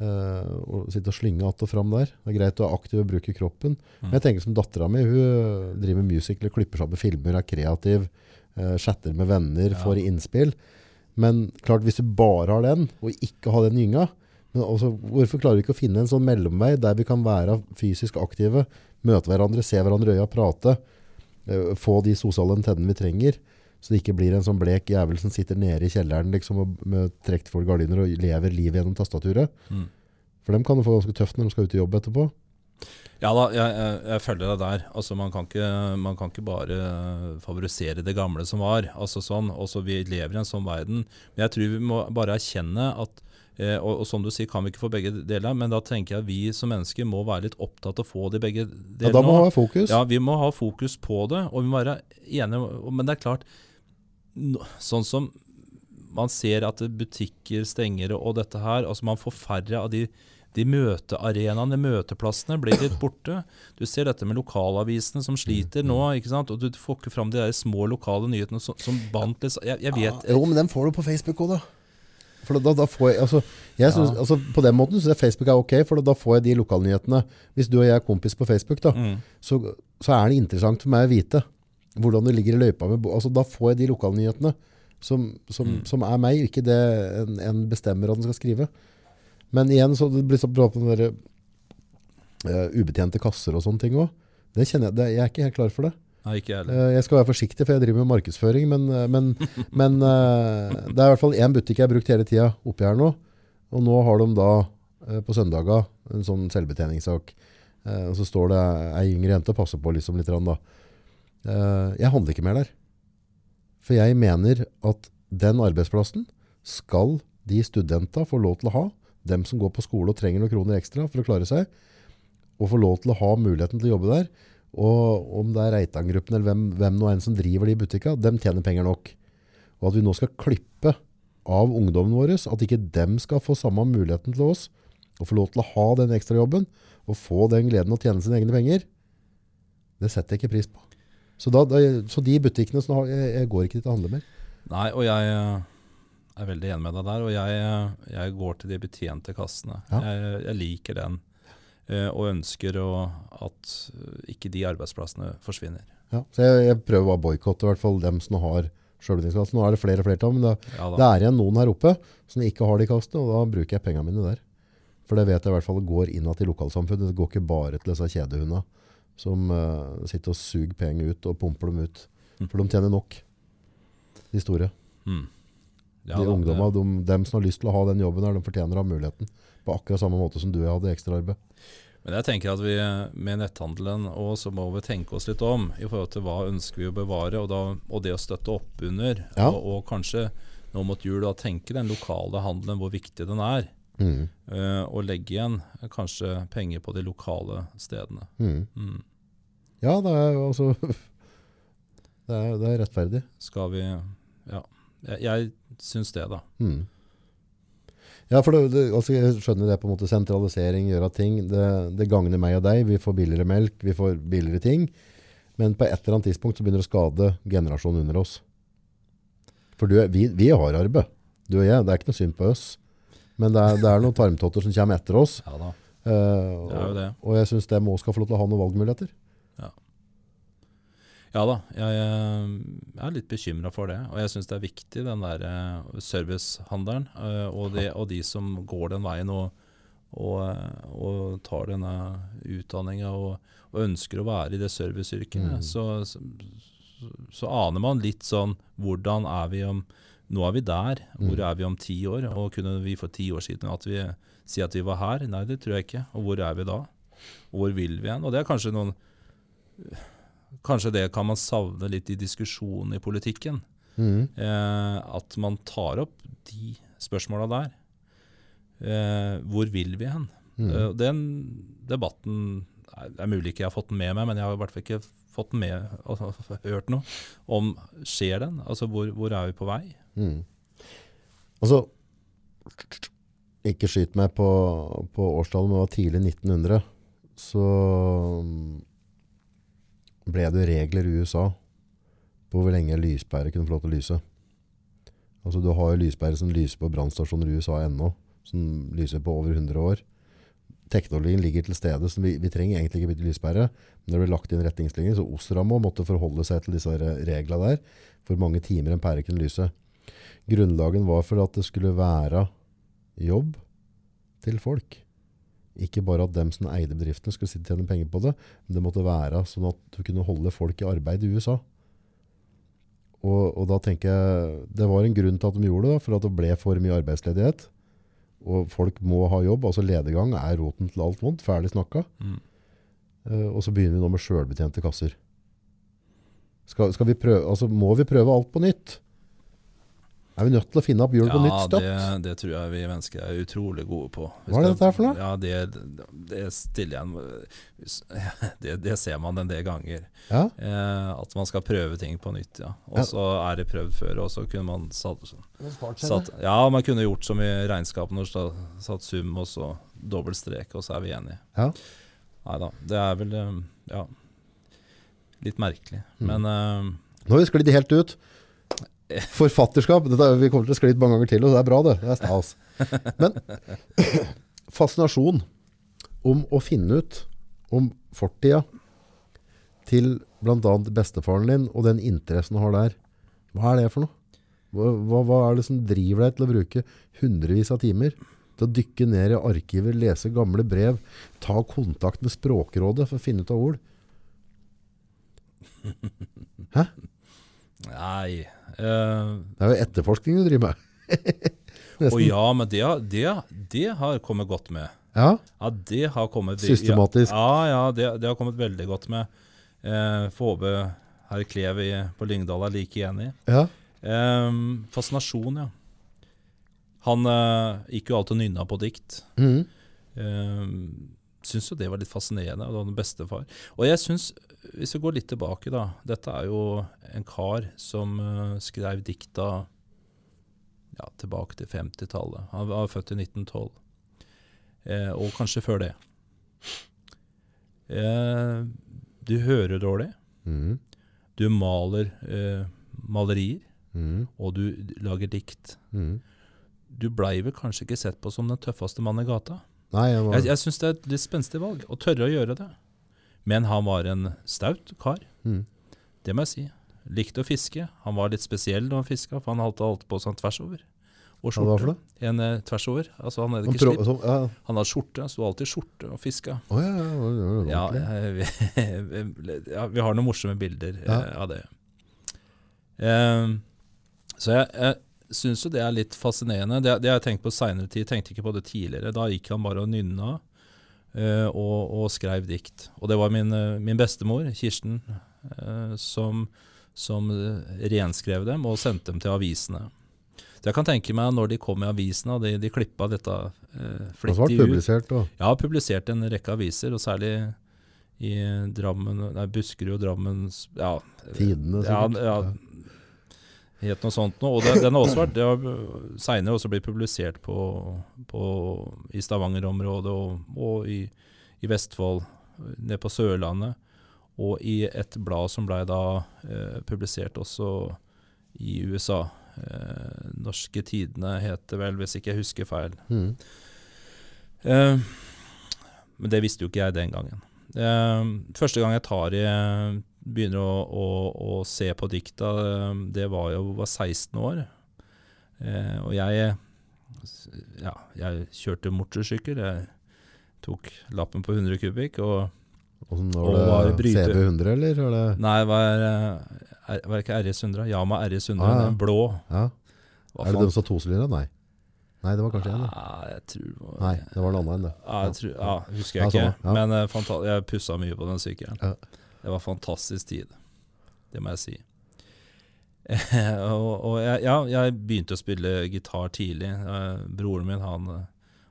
Eh, og sitte og slynge att og fram der. Det er greit å være aktiv og bruke kroppen. Men jeg tenker som dattera mi. Hun driver med musical, klipper sammen filmer, er kreativ, eh, chatter med venner, Ja. får innspill. Men klart, hvis du bare har den, og ikke har den gynga men også, Hvorfor klarer vi ikke å finne en sånn mellomvei der vi kan være fysisk aktive, møte hverandre, se hverandre i øya, prate, eh, få de sosiale antennene vi trenger? Så det ikke blir en sånn blek jævel som sitter nede i kjelleren liksom, og med trekt for gardiner og lever livet gjennom tastaturet. Mm. For dem kan det få ganske tøft når de skal ut i jobb etterpå. Ja da, jeg, jeg, jeg følger deg der. Altså, man, kan ikke, man kan ikke bare favorisere det gamle som var. Altså sånn, også Vi lever i en sånn verden. Men jeg tror vi må bare erkjenne at eh, og, og som du sier, kan vi ikke få begge deler, men da tenker jeg at vi som mennesker må være litt opptatt av å få de begge delene. Ja, da må vi ha fokus. Ja, vi må ha fokus på det, og vi må være enige. Men det er klart, sånn som man ser at butikker stenger og dette her, altså man får færre av de, de møtearenaene, møteplassene, blir litt borte. Du ser dette med lokalavisene som sliter nå, ikke sant? og du får ikke fram de der små lokale nyhetene som, som bandt litt Jeg, jeg vet Jo, men den får du på Facebook òg, da. For da, da får jeg, altså, jeg synes, Ja. altså, På den måten syns jeg Facebook er ok, for da får jeg de lokalnyhetene. Hvis du og jeg er kompis på Facebook, da, mm, så, så er det interessant for meg å vite hvordan det ligger i løypa. Med, altså, da får jeg de lokalnyhetene som, som, Mm. som er meg, ikke det en, en bestemmer at den skal skrive. Men igjen, så det blir så bra på den der, uh, ubetjente kasser og sånne ting òg. Det kjenner jeg, det, jeg er ikke helt klar for det. Nei, ikke heller. Uh, Jeg skal være forsiktig, for jeg driver med markedsføring, men, eh, men, men uh, det er i hvert fall én butikk jeg har brukt hele tida oppi her nå. Og nå har de da på søndaga en sånn selvbetjeningssak. Og så står det ei yngre jente og passer på liksom litt. Da. Jeg handler ikke mer der. For jeg mener at den arbeidsplassen skal de studentene få lov til å ha. Dem som går på skole og trenger noen kroner ekstra for å klare seg. Og få lov til å ha muligheten til å jobbe der. Og om det er Reitan-gruppen eller hvem, hvem nå enn som driver de butikka, dem tjener penger nok. Og at vi nå skal klippe av ungdommen vår, at ikke dem skal få samme muligheten til oss, og få lov til å ha den ekstra jobben, og få den gleden å tjene sine egne penger, det setter jeg ikke pris på. Så, da, så de butikkene som har, jeg, jeg går ikke dit og handler mer. Nei, og jeg eh, er veldig enig med deg der. Og jeg, jeg går til de betjente kassene. Ja. Jeg, jeg liker den. eh, Og ønsker å, at eh, ikke de arbeidsplassene forsvinner. Ja, så jeg, jeg prøver å boikotte i hvert fall dem som har sjølbetjeningskasse. Nå er det flere og flere av men det, Ja, det er igjen noen her oppe som ikke har de kassene, og da bruker jeg pengene mine der. For det vet jeg i hvert fall går innad i lokalsamfunnet. Det går ikke bare til disse kjedehundene som uh, sitter og suger penger ut og pumper dem ut. For de tjener nok, de store. Mm. Ja, de ungdommene, de, dem som har lyst til å ha den jobben her, de fortjener å ha muligheten. På akkurat samme måte som du hadde ekstraarbeid. Men jeg tenker at vi med netthandelen og så må vi tenke oss litt om i forhold til hva ønsker vi å bevare, og, da, og det å støtte opp under. Ja. Og, og kanskje nå mot jul da tenke den lokale handelen, hvor viktig den er. Mm. Uh, og legge igjen kanskje penger på de lokale stedene. Mm. Mm. Ja, det er altså det er, det er rettferdig. Skal vi Ja. Jeg, jeg syns det, da. Mm. Ja, for det, det, altså jeg skjønner det på en måte sentralisering, gjør at ting. Det, det gagner meg og deg. Vi får billigere melk, vi får billigere ting. Men på et eller annet tidspunkt så begynner det å skade generasjonen under oss. For du, vi, vi har arbeid, du og jeg. Det er ikke noe synd på oss. Men det er, det er noen tarmtotter som kommer etter oss. Ja da. Eh, Det er jo og, det. og jeg syns de òg skal få lov til å ha noen valgmuligheter. Ja da, jeg, jeg er litt bekymra for det. Og jeg syns det er viktig, den der eh, servicehandelen. eh, og, de, og de som går den veien og, og, eh, og tar denne utdanninga og, ønsker å være i det serviceyrket. Mm. Så, så, så aner man litt sånn Hvordan er vi om Nå er vi der. Hvor Mm. er vi om ti år? Og kunne vi for ti år siden at vi si at vi var her? Nei, det tror jeg ikke. Og hvor er vi da? Hvor vil vi hen? Og det er kanskje noen Kanskje det kan man savne litt i diskusjonen i politikken. Mm. Eh, at man tar opp de spørsmåla der. Eh, hvor vil vi hen? Mm. Eh, den debatten Det er mulig ikke jeg har fått den med meg, men jeg har i hvert fall ikke fått den med, altså, hørt noe om skjer den? Altså hvor, hvor er vi på vei? Mm. Altså Ikke skyt meg på, på årstallet, men det var tidlig 1900. Så ble det regler i USA på hvor lenge lyspærer kunne få lov til å lyse. Altså Du har jo lyspærer som lyser på brannstasjoner i USA ennå, som lyser på over 100 år. Teknologien ligger til stede, så vi, vi trenger egentlig ikke bytte lyspære. Men det ble lagt inn retningslinjer, så Osramo måtte forholde seg til disse reglene der. For mange timer en pære kunne lyse. Grunnlagen var for at det skulle være jobb til folk. Ikke bare at dem som eide bedriftene skulle sitte og tjene penger på det, men det måtte være sånn at du kunne holde folk i arbeid i USA. Og, og da tenker jeg, det var en grunn til at de gjorde det, for at det ble for mye arbeidsledighet. Og folk må ha jobb, altså ledegang er roten til alt vondt, ferdig snakka. Mm. Uh, og så begynner vi nå med selvbetjente kasser. Skal, skal vi prøve, altså må vi prøve alt på nytt? Er vi nødt til å finne opp hjulet på nytt støtt? det, det tror jeg vi mennesker er utrolig gode på. Vi Hva er dette her for noe? Ja, det, det stiller jeg en det, det ser man en del ganger. Ja? Eh, at man skal prøve ting på nytt, ja. Og Ja. så er det prøvd før, og så kunne man satt, Satt, Ja, man kunne gjort som i regnskap når man satt sum, og så dobbelt strek, og så er vi enige. Ja. Nei da. Det er vel eh, ja, litt merkelig. Mm. Men eh, Nå har vi sklidd helt ut. Forfatterskap, dette, vi kommer til å skli mange ganger til, og det er bra det. Det er stas. Men fascinasjon om å finne ut om fortida til bl.a. bestefaren din og den interessen du har der, hva er det for noe? Hva, hva, hva er det som driver deg til å bruke hundrevis av timer til å dykke ned i arkiver, lese gamle brev, ta kontakt med Språkrådet for å finne ut av ord? Hæ? nei eh, Det er jo etterforskning du driver med. Å ja, men det, det, det har kommet godt med. Ja, Ja, det har kommet Systematisk. Ja, ja det, det har kommet veldig godt med. Eh, Får håpe herr Klev i, på Lyngdal er like enig. ja. Eh, fascinasjon, ja. Han eh, gikk jo alltid og nynna på dikt. Mm. Uh, syns jo det var litt fascinerende. Og det var en bestefar. Og jeg syns, hvis vi går litt tilbake, da Dette er jo en kar som uh, skrev dikta ja, tilbake til 50-tallet. Han var født i 1912. Eh, og kanskje før det. Eh, du hører dårlig. Mm. Du maler eh, malerier, Mm. og du lager dikt. Mm. Du blei vel kanskje ikke sett på som den tøffeste mannen i gata? Nei, jeg var, Jeg, jeg syns det er et litt spenstig valg, å tørre å gjøre det. Men han var en staut kar, Mm. det må jeg si. Likte å fiske. Han var litt spesiell når han fiska, for han holdt alt på sånn tvers over. Og Hva var det. En eh, tvers over. Altså, han hadde ikke slipp. så- ja. Han hadde skjorte, sto alltid i skjorte og fiska. Oh, ja, ja, ja, ja, Ja, eh, vi, ja, vi har noen morsomme bilder eh, av det. Eh, så jeg, jeg syns jo det er litt fascinerende. Det, det har jeg tenkt på seinere tid, tenkte ikke på det tidligere. Da gikk han bare og nynna uh, og, og skrev dikt. Og det var min, eh, min bestemor, Kirsten, uh, som, som renskrev dem og sendte dem til avisene. Så jeg kan tenke meg når de kom i avisene, og de, de klippa dette uh, ble flittig det ut publisert. da? Ja, publisert en rekke aviser, og særlig i Drammen, nei, Buskerud og Drammen Ja, tidene, ja, sikkert. ja, het noe sånt noe. Og det, den har også vært Det har seinere også blitt publisert på, på, i Stavanger-området og, og i, i Vestfold, nede på Sørlandet. Og i et blad som blei da eh, publisert også i USA. Eh, Norske Tidene heter vel, hvis ikke jeg husker feil. Mm. Eh, men det visste jo ikke jeg den gangen. Eh, første gang jeg tar i begynner å, å, å se på dikta, eh, det var jo var 16 år. Eh, og jeg ja, jeg kjørte motorsykkel. Jeg tok lappen på 100 kubikk. Og Og Og var bryter. CB100, eller? Var det, nei, var, eh, er- var det ikke RS 100? Yama RS 100, Ah, ja. den blå. ja. Er det den som har tosylindere? Nei. Nei, det var kanskje én. Ah, jeg tror det var Nei, det var en annen enn det. Ja, jeg tror, ja, husker jeg ikke. samme, ja. Men uh, jeg pussa mye på den sykkelen. Ja. Det var fantastisk tid. Det må jeg si. og og jeg, ja, jeg begynte å spille gitar tidlig. Eh, broren min han, eh,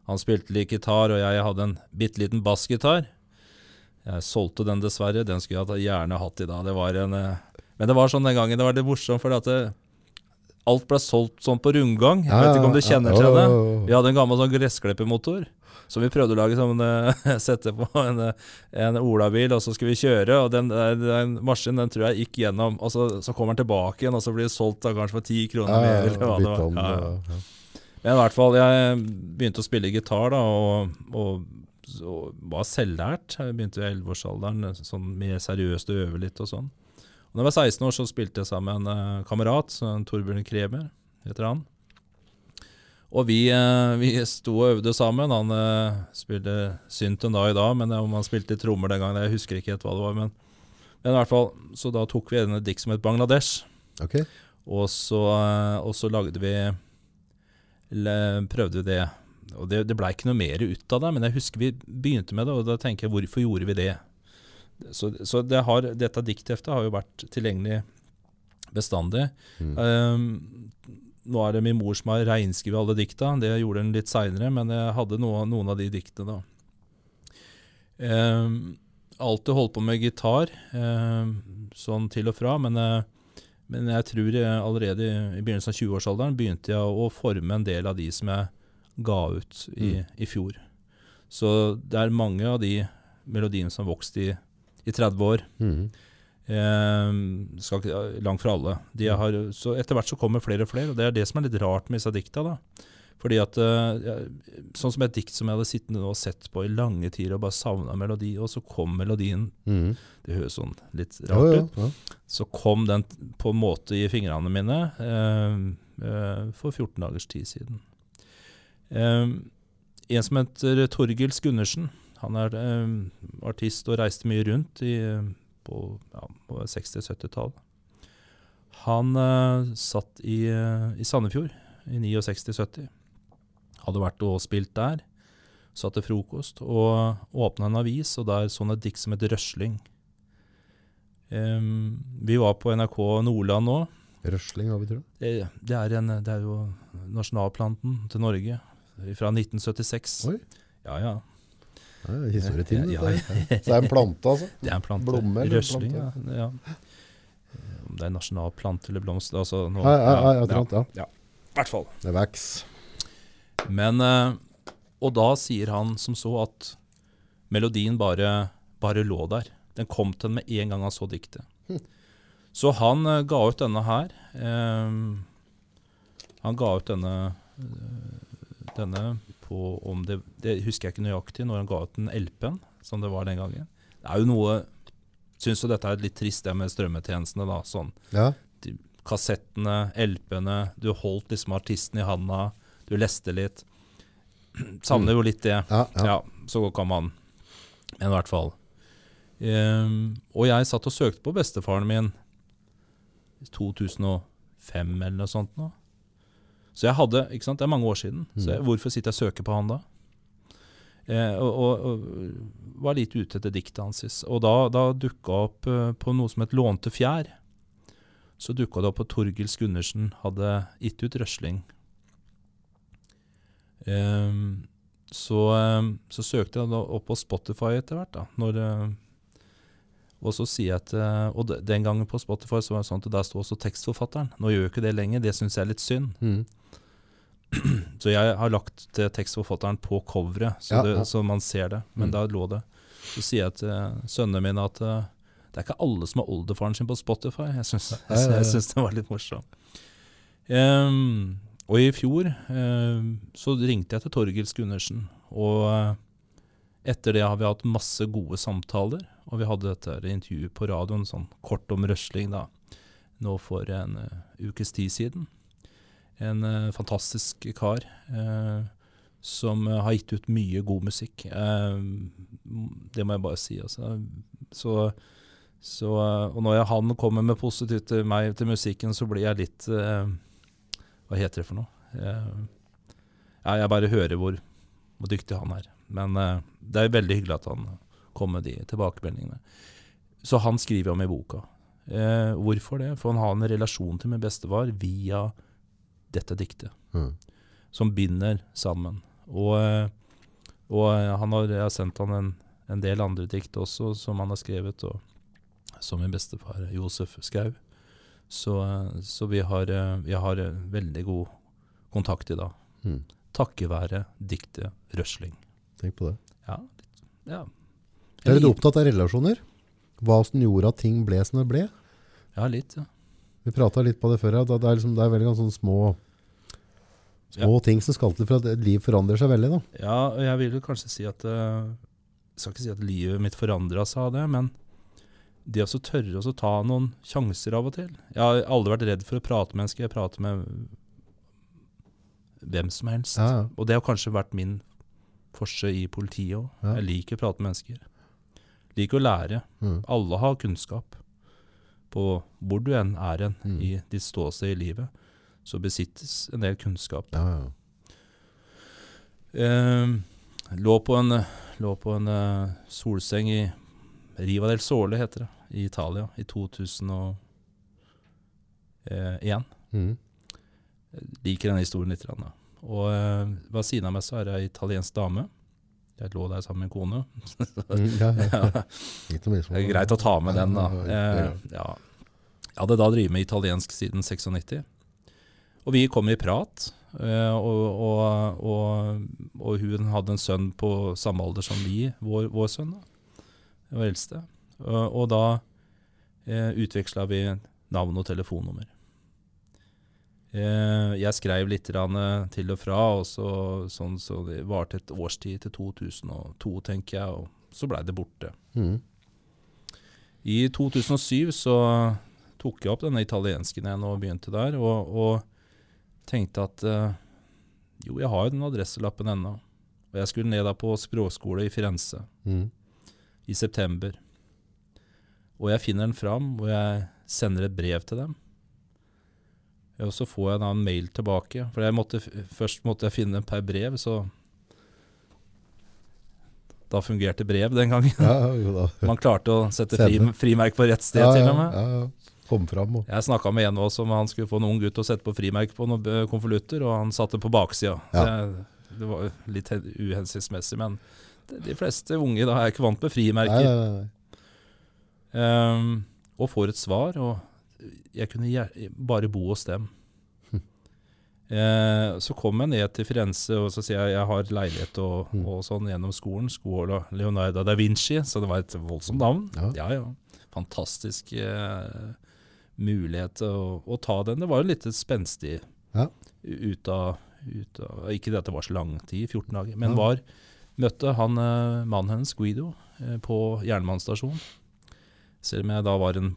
han spilte litt gitar, og jeg hadde en bitte liten bassgitar. Jeg solgte den dessverre. Den skulle jeg gjerne hatt i dag. Det var en, eh, men det var sånn den gangen. Det var litt morsomt, for at det, alt ble solgt sånn på rundgang. Jeg vet ikke om du kjenner til det? Vi hadde en gammel sånn gressklippermotor som vi prøvde å lage som en, sette på en, eh, en olabil, og så skulle vi kjøre. Og den, eh, den maskinen den tror jeg gikk gjennom. Og så, så kommer den tilbake igjen, og så blir det solgt da kanskje for ti kroner Ja, mer. eller hva det var. Ja, ja. Men i hvert fall, jeg begynte å spille gitar da, og, og, og var selvlært. Jeg begynte i 11-årsalderen, sånn mer seriøst å øve litt og sånn. Og da jeg var 16 år, så spilte jeg sammen med en eh, kamerat, Torbjørn Kremer heter han. Og vi, eh, vi sto og øvde sammen. Han eh, spilte synten da i dag, men eh, om han spilte trommer den gangen, jeg husker ikke helt hva det var. Men, men i hvert fall, så da tok vi en dikt som het Bangladesh. Okay. Og så, og så lagde vi prøvde vi det. Og det, det blei ikke noe mer ut av det, men jeg husker vi begynte med det, og da tenker jeg hvorfor gjorde vi det? Så, så det har, dette diktheftet har jo vært tilgjengelig bestandig. Mm. Um, nå er det min mor som har reinskrevet alle dikta, det gjorde hun litt seinere, men jeg hadde noe, noen av de diktene da. Eh, alltid holdt på med gitar, eh, sånn til og fra, men, eh, men jeg tror jeg allerede i, begynnelsen av 20-årsalderen begynte jeg å forme en del av de som jeg ga ut i, Mm. i fjor. Så det er mange av de melodiene som har vokst i, i 30 år. Mhm. Eh, skal langt fra alle. De har, så etter hvert så kommer flere og flere, og det er det som er litt rart med disse dikta. da. Fordi at, eh, Sånn som et dikt som jeg hadde sittet og sett på i lange tider og bare savna melodi, og så kom melodien. Mm. Det høres sånn litt Ja, rart ja, ut. Så kom den på en måte i fingrene mine eh, eh, for 14 dagers tid siden. Eh, en som heter Torgils Gundersen. Han er artist og reiste mye rundt i, på, ja, på 60-70-tallet. Han uh, satt i, uh, i Sandefjord i 69-70. Hadde vært og spilt der. Satt til frokost og åpna en avis, og der så han et dikt som het Røsling. Um, vi var på NRK Nordland nå. Røsling, hva betyr det? Det, det, er en, det er jo nasjonalplanten til Norge fra 1976. Oi. Ja, ja. Ja, historietiden. Ja, dette. ja. Så det er en plante, altså? Det er en plante. Blomme eller Røsling, plante? ja. ja. Eh, Om det er nasjonalplante eller blomst altså, nå, Ja, ja, ja, ja. I hvert fall. Det er veks. Men eh, Og da sier han som så at melodien bare, bare lå der. Den kom til ham med en gang han så diktet. Hm. Så han eh, ga ut denne her. Um, han ga ut denne eh, denne på om det, det husker jeg ikke nøyaktig når han ga ut den LP-en, som det var den gangen. Det er jo noe Syns jo dette er litt trist, det med strømmetjenestene. da, sånn Ja. kassettene, LP-ene. Du holdt liksom artisten i handa, du leste litt. Savner jo litt det. Ja, ja. Ja, så kan man. Men i hvert fall. Um, og jeg satt og søkte på bestefaren min i 2005 eller noe sånt nå. Så jeg hadde, ikke sant, det er mange år siden, så jeg, hvorfor sitter jeg og søker på han da? Eh, og, og, og var litt ute etter diktet hans. Og da, da dukka opp eh, på noe som het Lånte fjær. Så dukka det opp at Torgils Gundersen hadde gitt ut røsling Eh, så, ehm, så søkte jeg da opp på Spotify etter hvert. da, når, eh, og så sier jeg at, eh, og den gangen på Spotify så var det sånn at der sto også tekstforfatteren. Nå gjør jo ikke det lenger, det syns jeg er litt synd. Mm. Så jeg har lagt tekstforfatteren på coveret, så, Ja, det, ja. så man ser det. Men Mm. da lå det. Så sier jeg til sønnene mine at eh, det er ikke alle som har oldefaren sin på Spotify. Jeg syns, det var litt morsomt. Um, og i fjor um, så ringte jeg til Torgils Gundersen, og eh, etter det har vi hatt masse gode samtaler. Og vi hadde dette intervjuet på radioen, sånn kort om røsling, da, nå for en uh, ukes tid siden. En uh, fantastisk kar uh, som har gitt ut mye god musikk. Det må jeg bare si. Altså. Så, så, og når jeg, han kommer med positivt til meg til musikken, så blir jeg litt Hva heter det for noe? Ja, jeg bare hører hvor, hvor dyktig han er. Men det er veldig hyggelig at han kom med de tilbakemeldingene. Så han skriver om i boka. Eh, hvorfor det? For han har en relasjon til min bestefar via dette diktet, Mm. som binder sammen. Og, eh, og eh, han har, jeg har sendt han en, en del andre dikt også, som han har skrevet, og som min bestefar Josef skrev. Så, eh, så vi har, vi har veldig god kontakt i dag. Mm. Takket være diktet 'Røsling'. Tenk på det. Ja. ja. Er du opptatt av relasjoner. Hva som gjorde at ting ble som det ble. Ja, litt. Ja. Vi prata litt på det før. At det er, liksom, det er veldig sånn små Små ting som skal til for at et liv forandrer seg veldig. da. Ja, og jeg vil kanskje si at eh, Jeg skal ikke si at livet mitt forandra seg av det, men det å tørre å ta noen sjanser av og til Jeg har aldri vært redd for å prate med mennesker. Jeg prater med hvem som helst. Ja, ja. Og det har kanskje vært min forse i politiet òg. Ja. Jeg liker å prate med mennesker. Liker å lære. Mm. Alle har kunnskap. På hvor du enn er en, Mm. i ditt ståsted i livet, så besittes en del kunnskap. Ja, ja. Eh, lå på en, lå på en uh, solseng i Riva del Sole, heter det, i Italia, i 2001. Mm. Liker denne historien litt. Da. Og uh, ved siden av meg så er det ei italiensk dame. Jeg lå der sammen med kone. så, ja, ja. Ja, det er greit å ta med den, da. Ja, Eh. Jeg hadde da drevet med italiensk siden 96. Og vi kom i prat. eh, og, og, og, og hun hadde en sønn på samme alder som vi, vår, vår sønn. da, Vår eldste. Og, og da eh, utveksla vi navn og telefonnummer. Eh, jeg skrev litt eh, til og fra, og så, sånn, så det varte et årstid til 2002, tenker jeg, og så blei det borte. Mm. I 2007 så tok jeg opp denne italiensken jeg nå begynte der, og, og tenkte at eh, jo, jeg har jo den adresselappen ennå. Og jeg skulle ned da på språkskole i Firenze Mm. i september. Og jeg finner den fram, og jeg sender et brev til dem. Og så får jeg da en mail tilbake, for jeg måtte, først måtte jeg finne den per brev, så da fungerte brev den gangen. Ja. Man klarte å sette fri, Sende. frimerke på rett sted, ja, til og med. Ja, ja. Kom fram og Jeg snakka med en av oss om han skulle få en ung gutt til å sette på frimerke på noen eh, konvolutter, og han satte på baksida. Det, det var litt hen- uhensiktsmessig, men de, fleste unge da er ikke vant med Nei, frimerker. nei, nei. Ehm, og får et svar, og jeg kunne bare bo hos dem. Hm. Eh, så kom jeg ned til Firenze og så sier jeg jeg har leilighet og, Hm. og sånn gjennom skolen. Skole Leonardo da Vinci, så det var et voldsomt navn. Ja. Ja, ja. Fantastisk eh, mulighet å, å ta den. Det var jo litt spenstig Ja. ut, av, ut av Ikke det at det var så lang tid, 14 dager, men Ja. var Møtte han eh, mannen hennes, Guido, eh, på jernbanestasjonen. Selv om jeg da var en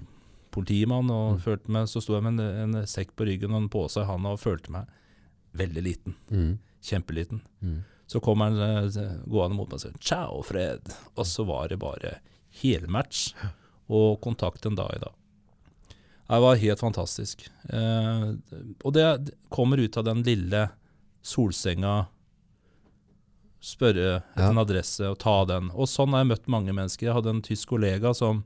politimann og Mm. følte meg, så sto jeg med en, en sekk på ryggen og en pose i handa og følte meg veldig liten. Mm. Kjempeliten. Mm. Så kom han eh, gående mot meg og sa 'ciao, Fred'. Og så var det bare helmatch og kontakt en dag i dag. Det var helt fantastisk. Eh, og det kommer ut av den lille solsenga. Spørre etter Ja. en adresse og ta den. Og sånn har jeg møtt mange mennesker. Jeg hadde en tysk kollega som,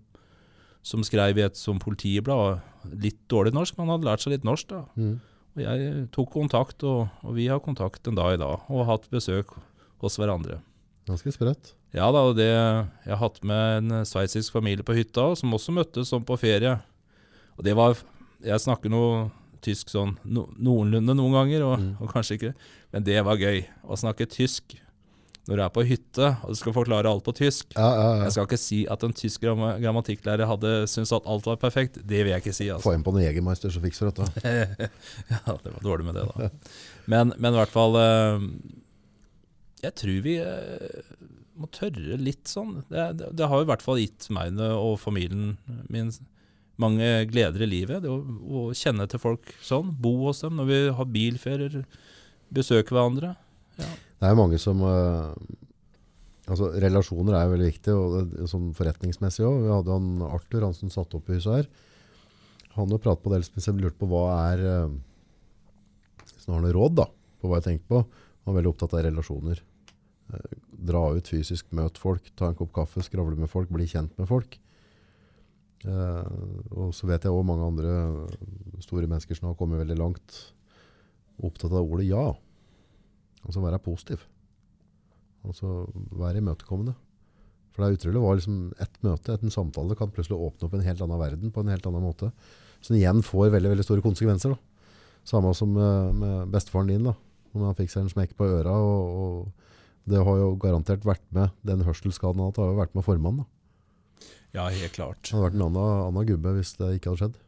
som skrev i et som politiblad, litt dårlig norsk, men han hadde lært seg litt norsk. da. Mm. Og jeg tok kontakt, og, og vi har kontakt en dag i dag, og har hatt besøk hos hverandre. Ganske sprøtt. Ja da, og det, jeg har hatt med en sveitsisk familie på hytta, som også møttes sånn på ferie. Og det var Jeg snakker noe tysk sånn no, noenlunde noen ganger, og, Mm. og kanskje ikke. Men det var gøy. Å snakke tysk når du er på hytte og du skal forklare alt på tysk. Ja, ja, ja. Jeg skal ikke si at en tysk gram grammatikklærer hadde syntes at alt var perfekt. Det vil jeg ikke si. altså. Få inn på noen Jegermeister, så fikser dette. ja, det var dårlig med det, da. Men, men i hvert fall eh, Jeg tror vi eh, må tørre litt sånn. Det, det, det har i hvert fall gitt meg og familien min mange gleder i livet. Det å, å kjenne til folk sånn. Bo hos dem når vi har bilferier. Besøke hverandre. Det er mange som eh, altså Relasjoner er veldig viktig, og det, sånn forretningsmessig òg. Vi hadde han Arthur, han som satte opp i huset her. Han har pratet på det, som jeg lurte på hva er eh, Hvis han har noe råd da, på hva jeg tenker på. Han er veldig opptatt av relasjoner. Eh, dra ut fysisk, møt folk, ta en kopp kaffe, skravle med folk, bli kjent med folk. Uh, og så vet jeg også mange andre store mennesker som har kommet veldig langt. Opptatt av ordet ja. Altså være positiv. Altså være imøtekommende. For det er utrolig hva liksom ett møte, et en samtale, kan plutselig åpne opp en helt annen verden på en helt annen måte. Som igjen får veldig veldig store konsekvenser. da. Samme som med, med bestefaren din. da. Om han fikk seg en smekk på øra. Og, og det har jo garantert vært med den hørselsskaden han har hatt, har jo vært med formannen. da. Ja, helt klart. Det hadde vært en annen, annen gubbe hvis det ikke hadde skjedd.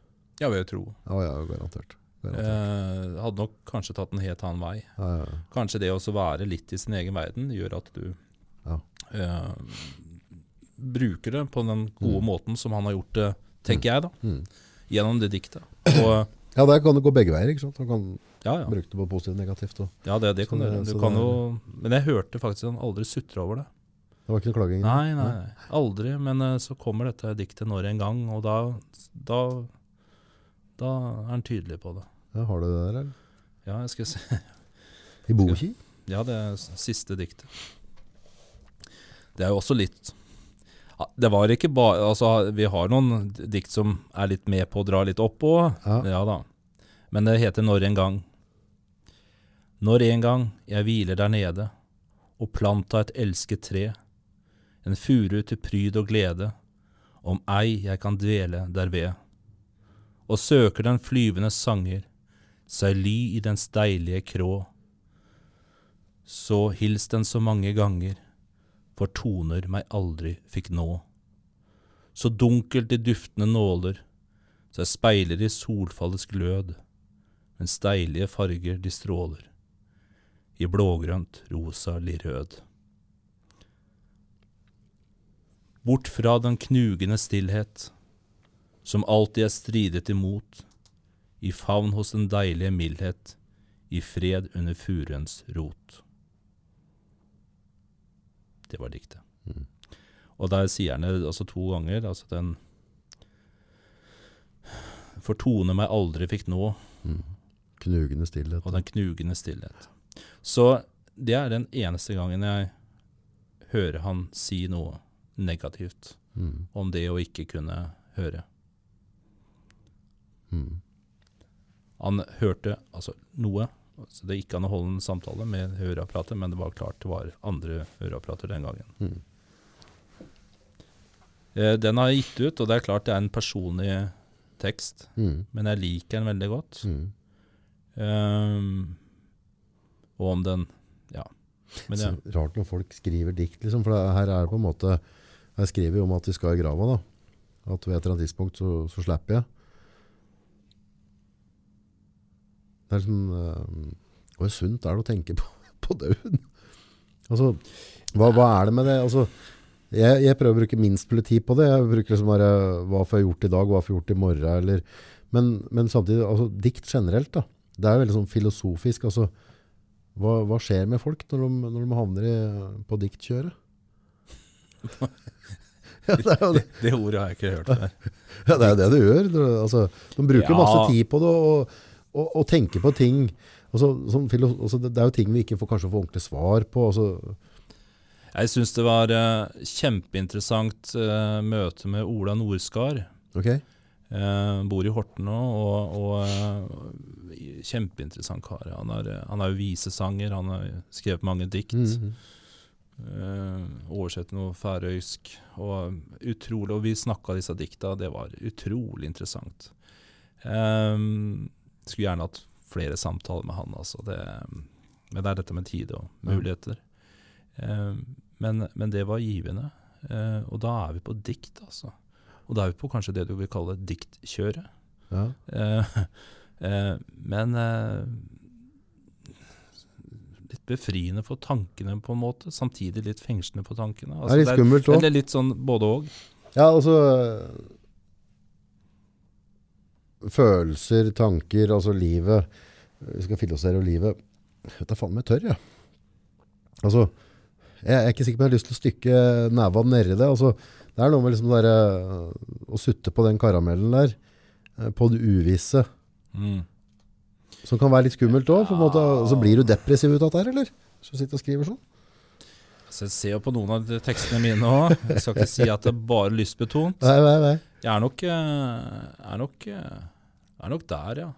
Ja, vil jeg tro. Ja, ja, garantert. Eh, hadde nok kanskje tatt en helt annen vei. Ja, ja, ja. Kanskje det å være litt i sin egen verden gjør at du Ja. eh, bruker det på den gode Mm. måten som han har gjort det, tenker jeg, da. Mm. Gjennom det diktet. Og ja, der kan det gå begge veier. ikke sant? Han kan ja, ja. bruke det på positivt og negativt. Og ja det, det kan Så du. Du kan jo Men jeg hørte faktisk han aldri sutre over det. det var ikke noe klaging? Nei, nei, nei. Aldri. Men eh, så kommer dette diktet når en gang, og da Da, da er han tydelig på det. Ja, har du det der, eller? Ja, jeg skal se. I Boki? Ja, det er siste diktet. Det er jo også litt Det var ikke bare Altså, vi har noen dikt som er litt med på å dra litt opp òg. Ja. Ja da. Men det heter Når en gang. Når en gang jeg hviler der nede og planta et elsket tre, en furu til pryd og glede, om ei jeg kan dvele derved, og søker den flyvende sanger, seg ly i dens deilige krå, så hils den så mange ganger, for toner meg aldri fikk nå. Så dunkelt de duftende nåler, seg speiler i solfallets glød, mens deilige farger de stråler, i blågrønt, rosa, lirød. Bort fra den knugende stillhet, som alltid er stridet imot, i favn hos den deilige mildhet, i fred under furuens rot. Det var diktet. Mm. Og der sier han det altså to ganger, altså den For tone meg aldri fikk nå, Mm. Knugende stillhet. og den knugende stillhet. Så det er den eneste gangen jeg hører han si noe negativt Mm. om det å ikke kunne høre. Mm. Han hørte altså noe, så det gikk an å holde en samtale med høreapparatet, men det var klart det var andre høreapparater den gangen. Mm. Eh, Den har jeg gitt ut, og det er klart det er en personlig tekst, Mm. men jeg liker den veldig godt. Mm. Ehm, og om den Ja. Men Så det, rart når folk skriver dikt, liksom, for det, her er det på en måte Jeg skriver jo om at de skal i grava, da. At ved et eller annet tidspunkt så, så slipper jeg. Det er sånn, uh, Hvor sunt er det å tenke på, på døden? Altså, hva, hva er det med det? Altså, jeg, jeg prøver å bruke minst mulig tid på det. Jeg bruker liksom bare Hva får jeg gjort i dag? Hva får jeg gjort i morgen? Eller, men, men samtidig, altså, dikt generelt, da. Det er veldig sånn filosofisk. altså hva, hva skjer med folk når de, når de havner i, på diktkjøret? ja, det det, det ordet har jeg ikke hørt før. ja, det, er jo det du gjør. Altså, de bruker Ja. masse tid på det og, og, å tenke på ting. Sånn filo, altså, det, er jo ting vi ikke får kanskje får ordentlig svar på. Altså, Jeg syns det var uh, kjempeinteressant uh, møte med Ola Nordskar. Okay. Uh, bor i Horten nå, og, og kjempeinteressant kar. Han er, han er jo visesanger, han har skrevet mange dikt. Mhm. Eh, oversett noe færøysk. Og utrolig, og vi snakka disse dikta, det var utrolig interessant. Eh, skulle gjerne hatt flere samtaler med han, altså. Det, men det er dette med tid og muligheter. Eh, men, men det var givende. Eh, og da er vi på dikt, altså. Og da er vi på kanskje det du vil kalle diktkjøret. Ja. Eh, eh, men litt befriende for tankene, på en måte. Samtidig litt fengslende for tankene. Det er litt skummelt òg. Eller er litt sånn både òg. Ja, altså Følelser, tanker, altså livet. Vi skal filosofere over livet. Dette er faen om jeg Ja. Altså, jeg er ikke sikker på om jeg har lyst til å stykke neva nedi det. Altså, det er noe med liksom der, eh, å sutte på den karamellen der, eh, på det uvisse, Mm. som kan være litt skummelt òg. Så blir du depressiv ut av dette eller? Så du sitter og skriver sånn? Altså, jeg ser jo på noen av tekstene mine òg. Jeg skal ikke si at det er bare lystbetont. Nei, nei, nei. Jeg er nok, eh, er nok, eh, er nok der, ja.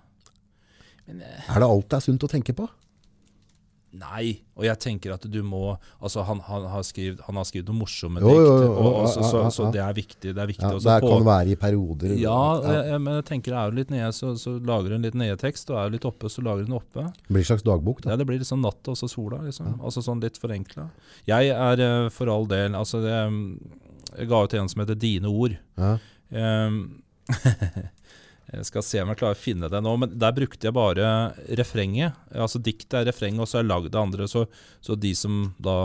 Men eh, Er det alt det er sunt å tenke på? Nei, og jeg tenker at du må Altså, han, han, har, skrevet, han noen morsomme dikt, så, så, så det er viktig. Det er viktig Ja, det på- kan være i perioder. Ja, Ja. jeg, men jeg tenker er du litt nede, så, så lager du en litt nede-tekst, og er du litt oppe, så lager du den oppe. Det blir en slags dagbok, da. Ja, Det blir litt sånn natt og så sola, liksom. Altså sånn litt forenkla. Jeg er for all del Altså, det, jeg ga ut en som heter Dine ord. Ehm, jeg skal se om jeg klarer å finne det nå, men der brukte jeg bare refrenget. Altså diktet er refrenget, og så jeg lagd det andre. Så, så de som da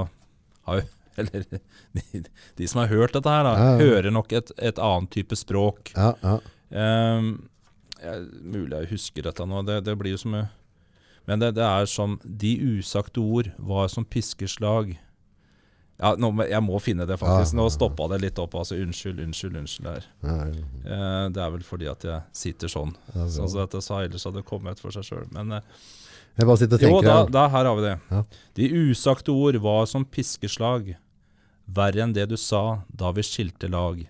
har Eller de, de som har hørt dette her, da, Ja, ja. hører nok et, et annet type språk. Ja, ja. Um, jeg, mulig jeg husker dette nå, det, det blir jo som Men det, det er som De usagte ord var som piskeslag. Ja, nå, jeg må finne det, faktisk. Nå stoppa det litt opp. Altså, unnskyld, unnskyld, unnskyld. her. Eh, det er vel fordi at jeg sitter sånn. Sånn som dette sa, ellers hadde kommet for seg sjøl. Men eh, Jeg bare sitter og jo, da, da, her har vi det. Ja. De usagte ord var som piskeslag, verre enn det du sa da vi skilte lag.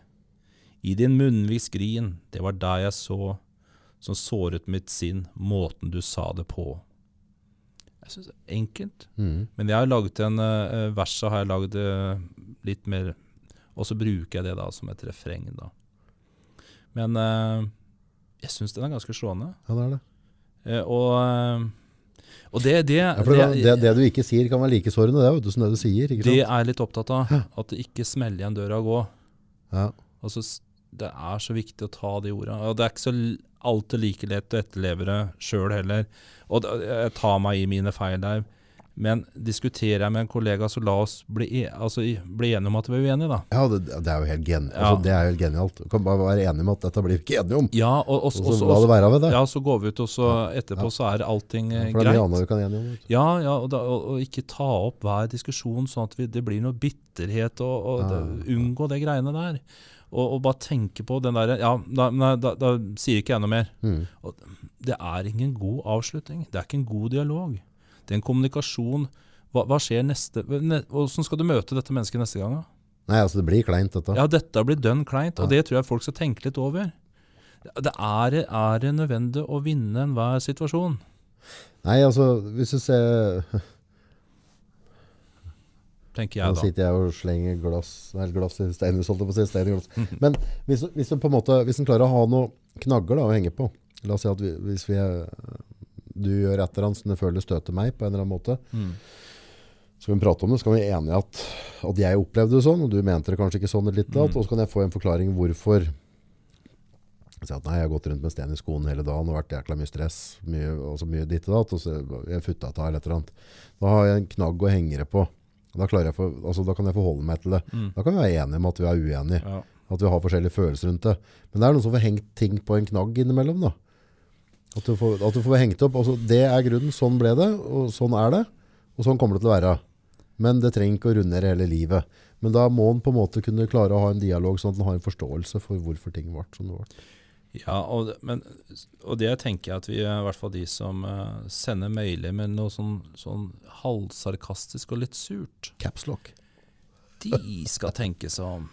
I din munnvis grin, det var deg jeg så, som såret mitt sinn, måten du sa det på. Jeg synes det er enkelt, Mm. men jeg har laget en uh, verset har jeg lagd uh, litt mer, og så bruker jeg det da som et refreng da. Men uh, jeg synes den er ganske slående. Ja, det er det. Uh, og, eh, og det, det, Ja, det, det, det du ikke sier kan være like sårende, det er jo som det du sier. Ikke det sant? er jeg litt opptatt av. At det ikke smeller igjen døra og gå. Ja. Altså, det er så viktig å ta de orda. Og det er ikke så alltid like lett å etterleve det sjøl heller. Og jeg tar meg i mine feil der. Men diskuterer jeg med en kollega, så la oss bli, e altså, bli enige om at vi er uenige, da. ja, det, det er jo helt, gen Ja. altså, det er helt genialt. Du kan bare være enig om at dette blir vi ikke enige om. Ja, og, og, Og så la det være med det. ja, så går vi ut, og så etterpå Ja. så er allting ja, For det er mye greit. annet vi kan enige om. vet. Ja, ja og, da, og, og ikke ta opp hver diskusjon sånn at vi, det blir noe bitterhet, og, og Ja, det, unngå de greiene der. Og, og bare tenke på den derre Ja, da, da, da sier ikke jeg noe mer. Mm. Det er ingen god avslutning. Det er ikke en god dialog. Det er en kommunikasjon. Hva, hva skjer neste Åssen skal du møte dette mennesket neste gang? da? Nei, altså det blir kleint dette. Ja, dette blir dønn kleint, og Ja. det tror jeg folk skal tenke litt over. Det er, er nødvendig å vinne enhver situasjon? Nei, altså, hvis du ser Tenker jeg da. sitter jeg og slenger glass, nei, glass i steinhus, holdt jeg på å si, stein i glass. Men hvis, hvis du på en måte, hvis du klarer å ha noen knagger da, å henge på, la oss si at vi, hvis vi, du gjør et eller annet som det føler støter meg på en eller annen måte, Mm. så kan vi prate om det, så kan vi være enige at, at jeg opplevde det sånn, og du mente det kanskje ikke sånn litt, Mm. og så kan jeg få en forklaring hvorfor. Si at nei, jeg har gått rundt med sten i skoen hele dagen, og vært jækla mye stress, mye, og så mye ditt og datt, og så jeg futta eller et eller annet. Da har jeg en knagg å henge det på. Da, jeg for, altså, da kan jeg forholde meg til det. Mm. Da kan vi være enige om at vi er uenige. Ja. At vi har forskjellige følelser rundt det. Men det er noen som får hengt ting på en knagg innimellom. da. At du får, at du får hengt opp. Altså, det er grunnen. Sånn ble det, og sånn er det. Og sånn kommer det til å være. Men det trenger ikke å rundere hele livet. Men da må en på en måte kunne klare å ha en dialog, sånn at en har en forståelse for hvorfor ting ble som det ble. Ja, og, men, og det tenker jeg at vi, i hvert fall de som uh, sender mailer med noe sånn, sånn halvsarkastisk og litt surt, Capslock. de skal tenke seg om.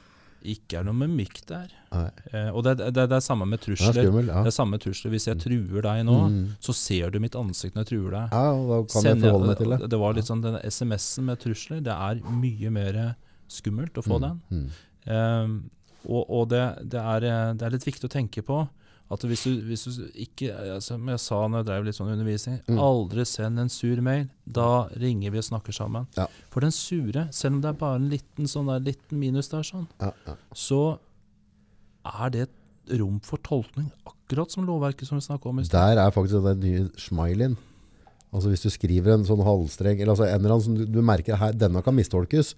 ikke er noe mimikk der. Eh, og det, det, det er samme med trusler. Det er skummel, ja. Det er samme med trusler. Hvis jeg truer deg nå, Mm. så ser du mitt ansikt når jeg truer deg. Ja, og da kan Sender jeg forholde meg til det. det var litt sånn den SMS-en med trusler. Det er mye mer skummelt å få den. Mm. Ehm, og og det, det, er, eh, det er litt viktig å tenke på at hvis du, hvis du ikke eh, Som jeg sa når jeg drev litt sånn undervisning, Mm. aldri send en sur mail. Da ringer vi og snakker sammen. Ja. For den sure, selv om det er bare en liten, sånn der, liten minus der, sånn, Ja, ja. så er det et rom for tolkning. Akkurat som lovverket som vi snakka om i stad. Der er faktisk den nye smileyen. Altså hvis du skriver en sånn halvstreng, eller altså en eller annen som du, du merker her, denne kan mistolkes.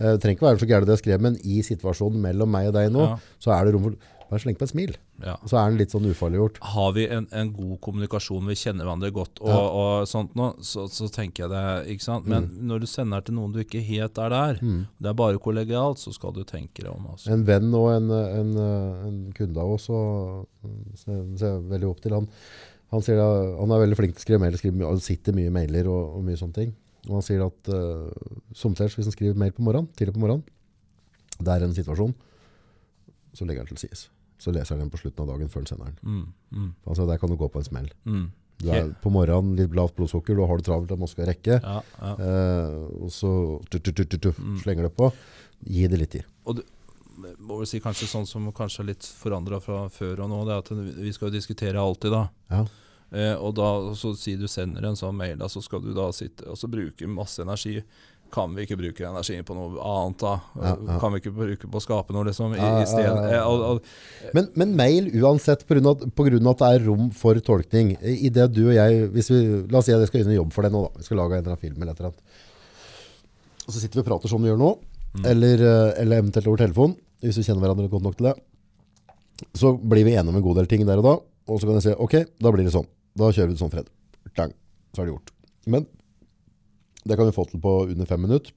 Eh, Det trenger ikke være så gærent det jeg skrev, men i situasjonen mellom meg og deg nå, Ja. så er det rom for Bare sleng på et smil. Ja. Så er den litt sånn ufarliggjort. Har vi en, en god kommunikasjon, vi kjenner hverandre godt, og, Ja. og sånt nå, så, så tenker jeg det. ikke sant? Men når du sender til noen du ikke helt er der, Mm. det er bare kollegialt, så skal du tenke deg om. Altså. En venn og en, en, en kunde av oss ser, jeg veldig opp til han. Han, da, han er veldig flink til å skrive mail, skriver, og sitter mye i mailer og, og mye sånne ting. Og han sier at uh, somtels, hvis han skriver mail på morgenen, tidlig på morgenen, det er en situasjon, så legger han til sides. Så leser han den på slutten av dagen før han sender den. Mm, mm, Altså der kan du gå på en smell. mm. Du er på morgenen litt lavt blodsukker, du har det travelt, du skal rekke, Ja, ja. eh, og så tu, tu, tu, Mm. slenger det på. Gi det litt tid. Må vel si kanskje sånn som kanskje er litt forandra fra før og nå, det er at vi skal jo diskutere alltid, da. Ja. Eh, og da så sier du sender en sånn mail, da, så skal du da sitte og så bruke masse energi. Kan vi ikke bruke energien på noe annet, da? Ja, ja. Kan vi ikke bruke på å skape noe, liksom? I, i stedet? Eh, og, og, Men, men mail uansett, på grunn, av, på grunn av at det er rom for tolkning. I det du og jeg, hvis vi, la oss si at jeg skal inn en jobb for deg nå da. Vi skal lage en eller annen film eller et eller annet. Og så sitter vi og prater som vi gjør nå, eller, eh, eller eventuelt over telefon, hvis vi kjenner hverandre godt nok til det. Så blir vi enige om en god del ting der og da, og så kan jeg si, ok, da blir det sånn. Da kjører vi det sånn, Fred. Dang. Så er det gjort. Men det kan vi få til på under fem minutter.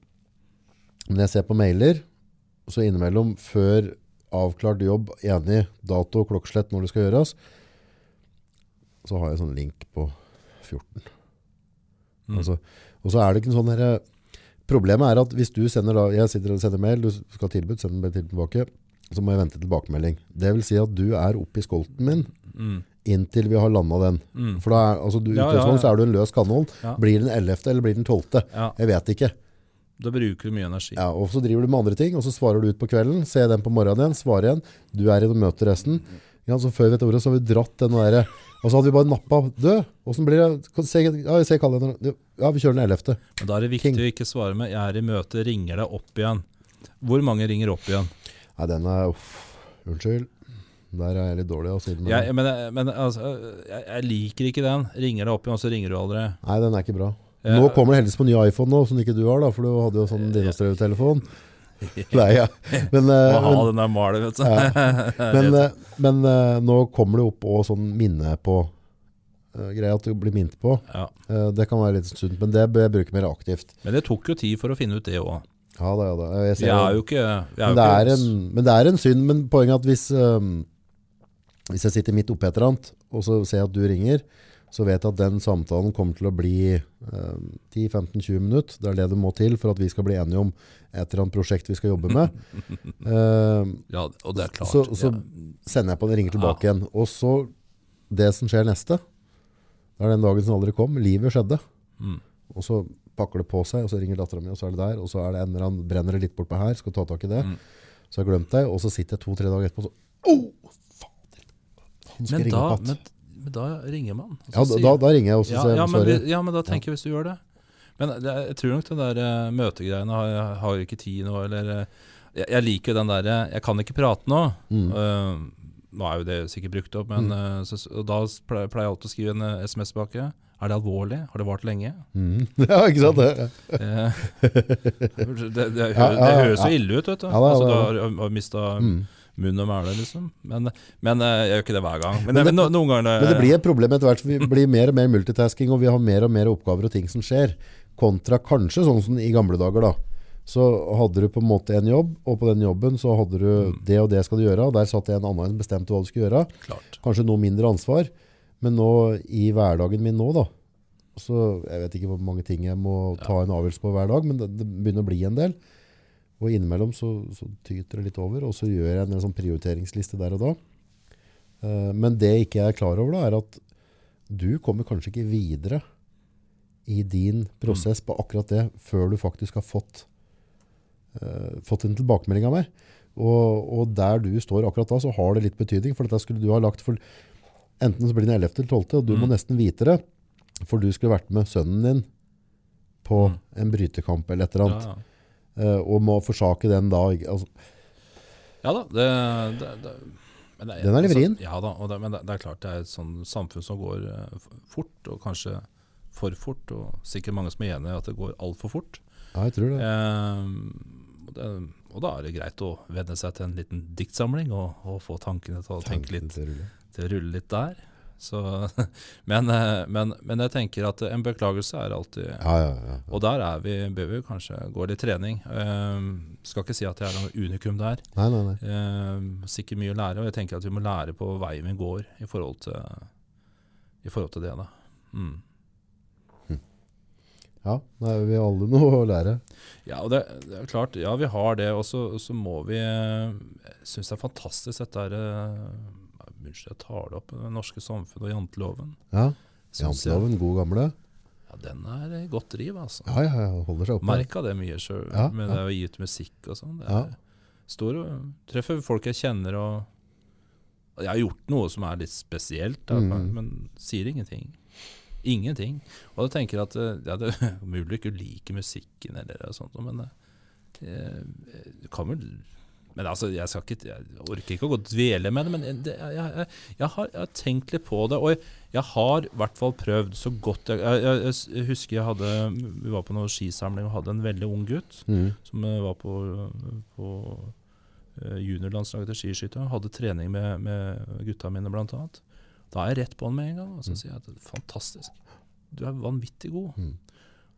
Men jeg ser på mailer, så innimellom, før avklart jobb, enig, dato, klokkeslett når det skal gjøres, så har jeg sånn link på 14. mm, Altså, og så er det ikke en sånn herre problemet er at hvis du sender da, jeg sitter og sender mail, du skal ha tilbud, send den tilbake, så må jeg vente tilbakemelding. Det vil si at du er oppe i skolten min mm, inntil vi har landet den. mm. For da er, altså, du, Ja, ja, ja. så er du en løs kanon. Blir den 11. eller blir den 12.? ja, Jeg vet ikke. da bruker du mye energi. Ja, og så driver du med andre ting, og så svarer du ut på kvelden, ser den på morgenen igjen, svarer igjen, du er i og møter resten. Ja, så før vi vet ordet, så har vi dratt den der, og så hadde vi bare nappet, du, åssen blir det? Se, ja, ser kalenderen. Ja, vi kjører den 11. Men da er det viktig King. å ikke svare med 'jeg er i møte', ringer deg opp igjen. Hvor mange ringer opp igjen? Nei, den er, uff, unnskyld. Der er jeg litt dårlig å si det. Jeg, men men altså, jeg, jeg liker ikke den. Ringer deg opp igjen, og så ringer du aldri. Nei, den er ikke bra. Jeg, Nå kommer det heldigvis på ny iPhone nå, som ikke du har da, for du hadde jo sånn dinastrøvetelefon. Nei, ja. Men, eh, ha den der malet, vet du. men, eh, men eh, nå kommer det opp og sånn minne på greia at du blir minnet på. ja. Det kan være litt sunt, men det bør jeg bruke mer aktivt. Men det tok jo tid for å finne ut det òg. Ja, da, ja, da. Jeg Vi er jo ikke, vi er men, det ikke en, men det er en synd, men poenget er at hvis, hvis jeg sitter midt oppe et eller annet, og så ser jeg at du ringer, så vet jeg at den samtalen kommer til å bli eh, 10-15-20 minutter. Det er det det må til for at vi skal bli enige om et eller annet prosjekt vi skal jobbe med. Eh, Ja, og det er klart. så, så ja. sender jeg på den, ringer tilbake igjen. Og så, det som skjer neste, det er den dagen som aldri kom. Livet skjedde. Mm. Og så pakker det på seg, og så ringer datteren min, og så er det der. Og så er det en eller annen, brenner det litt bortpå her, skal ta tak i det. Mm. Så har jeg glemt deg, og så sitter jeg to-tre dager etterpå, og så, oh. Han skal Men, ringe da, opp men, igjen. men da ringer man. Ja, da, da, da ringer jeg også ja, ja, men, sorry. vi- ja, men da tenker jeg hvis du gjør det. Men det, jeg tror nok det der uh, møtegreiene har, har ikke tid nå, eller uh, jeg, jeg liker den derre Jeg kan ikke prate nå. Mm. Uh, nå er jo det sikkert brukt opp, men eh, så, og da pleier jeg alltid å skrive en eh, SMS tilbake. Er det alvorlig? Har det vart lenge? Mm. Ja, ikke sant det? Eh, det, det, ja, det høres jo ille ut, vet du. Altså, du har du mista Mm. Munn og mæle, liksom. Men, men eh, jeg gjør ikke det hver gang. Men, Men det- no, ganger Men det blir et problem etter hvert, vi blir mer og mer multitasking, og vi har mer og mer oppgaver og ting som skjer, kontra kanskje sånn som i gamle dager da. Så hadde du på en måte en jobb, og på den jobben så hadde du Mm. det og det skal du gjøre, og der satt en annen som bestemte hva du skulle gjøre. Klart. Kanskje noe mindre ansvar, men nå i hverdagen min nå da, så jeg vet ikke hvor mange ting jeg må ta en avgjørelse på hver dag, men det, det begynner å bli en del. Og innimellom så, så tyter det litt over, og så gjør jeg en sånn prioriteringsliste der og da. Uh, men det ikke jeg er klar over, da, er at du kommer kanskje ikke videre i din prosess på akkurat det før du faktisk har fått, uh, fått en tilbakemelding av meg. Og, og der du står akkurat da, så har det litt betydning. For dette skulle du ha lagt for Enten så blir det 11. eller 12., og du må Mm. nesten vite det. For du skulle vært med sønnen din på Mm. en brytekamp eller et eller annet. Ja, ja. Eh, og må forsake den da. Altså, Ja da, det, det, det men det Den er litt vrien. Ja da, det, men det, er klart det er et sånn samfunn som går eh, fort, og kanskje for fort. Og sikkert mange som er enig i at det går altfor fort. ja, jeg tror det. Eh, og, det, og da er det greit å venne seg til en liten diktsamling og, og få tankene til å tenke litt til å rulle. til å rulle litt der. Så, men, eh, men, men jeg tenker at en beklagelse er alltid Ja, ja, ja. Og der er vi, bør vi kanskje gå litt trening. Eh, skal ikke si at jeg er noe unikum der. Nei, nei, nei. Eh, sikkert mye å lære, og jeg tenker at vi må lære på veien vi går i forhold til, i forhold til det. da. Mm. Ja, da er vi alle noe å lære. Ja, det, det er klart, ja vi har det, og så, så må vi eh, Jeg syns det er fantastisk dette her eh, Unnskyld, jeg tar det opp, det norske samfunnet og janteloven. Ja, Janteloven, god gamle. Ja, den er eh, godt driv, altså. Ja, ja, ja, holder seg oppe. Merka det mye sjøl, Ja, med ja. det å gi ut musikk og sånn. Det Ja. er treffer folk jeg kjenner og Jeg har gjort noe som er litt spesielt, da, Mm. men sier ingenting. Ingenting. Og jeg tenker at eh, ja, det er mulig du ikke liker musikken eller sånt, men det du kan vel men altså, jeg, skal ikke, jeg orker ikke å gå og dvele med det, men det, jeg, jeg, jeg, har, jeg har tenkt litt på det. Og jeg, har i hvert fall prøvd så godt jeg, jeg, jeg, jeg husker jeg hadde Vi var på noen skisamling og hadde en veldig ung gutt Mm. som eh, var på, på eh, juniorlandslaget til skiskyting. Hadde trening med, med gutta mine, blant annet. Da er jeg rett på han med en gang. Og så Mm. sier jeg at fantastisk, du er vanvittig god. Mm.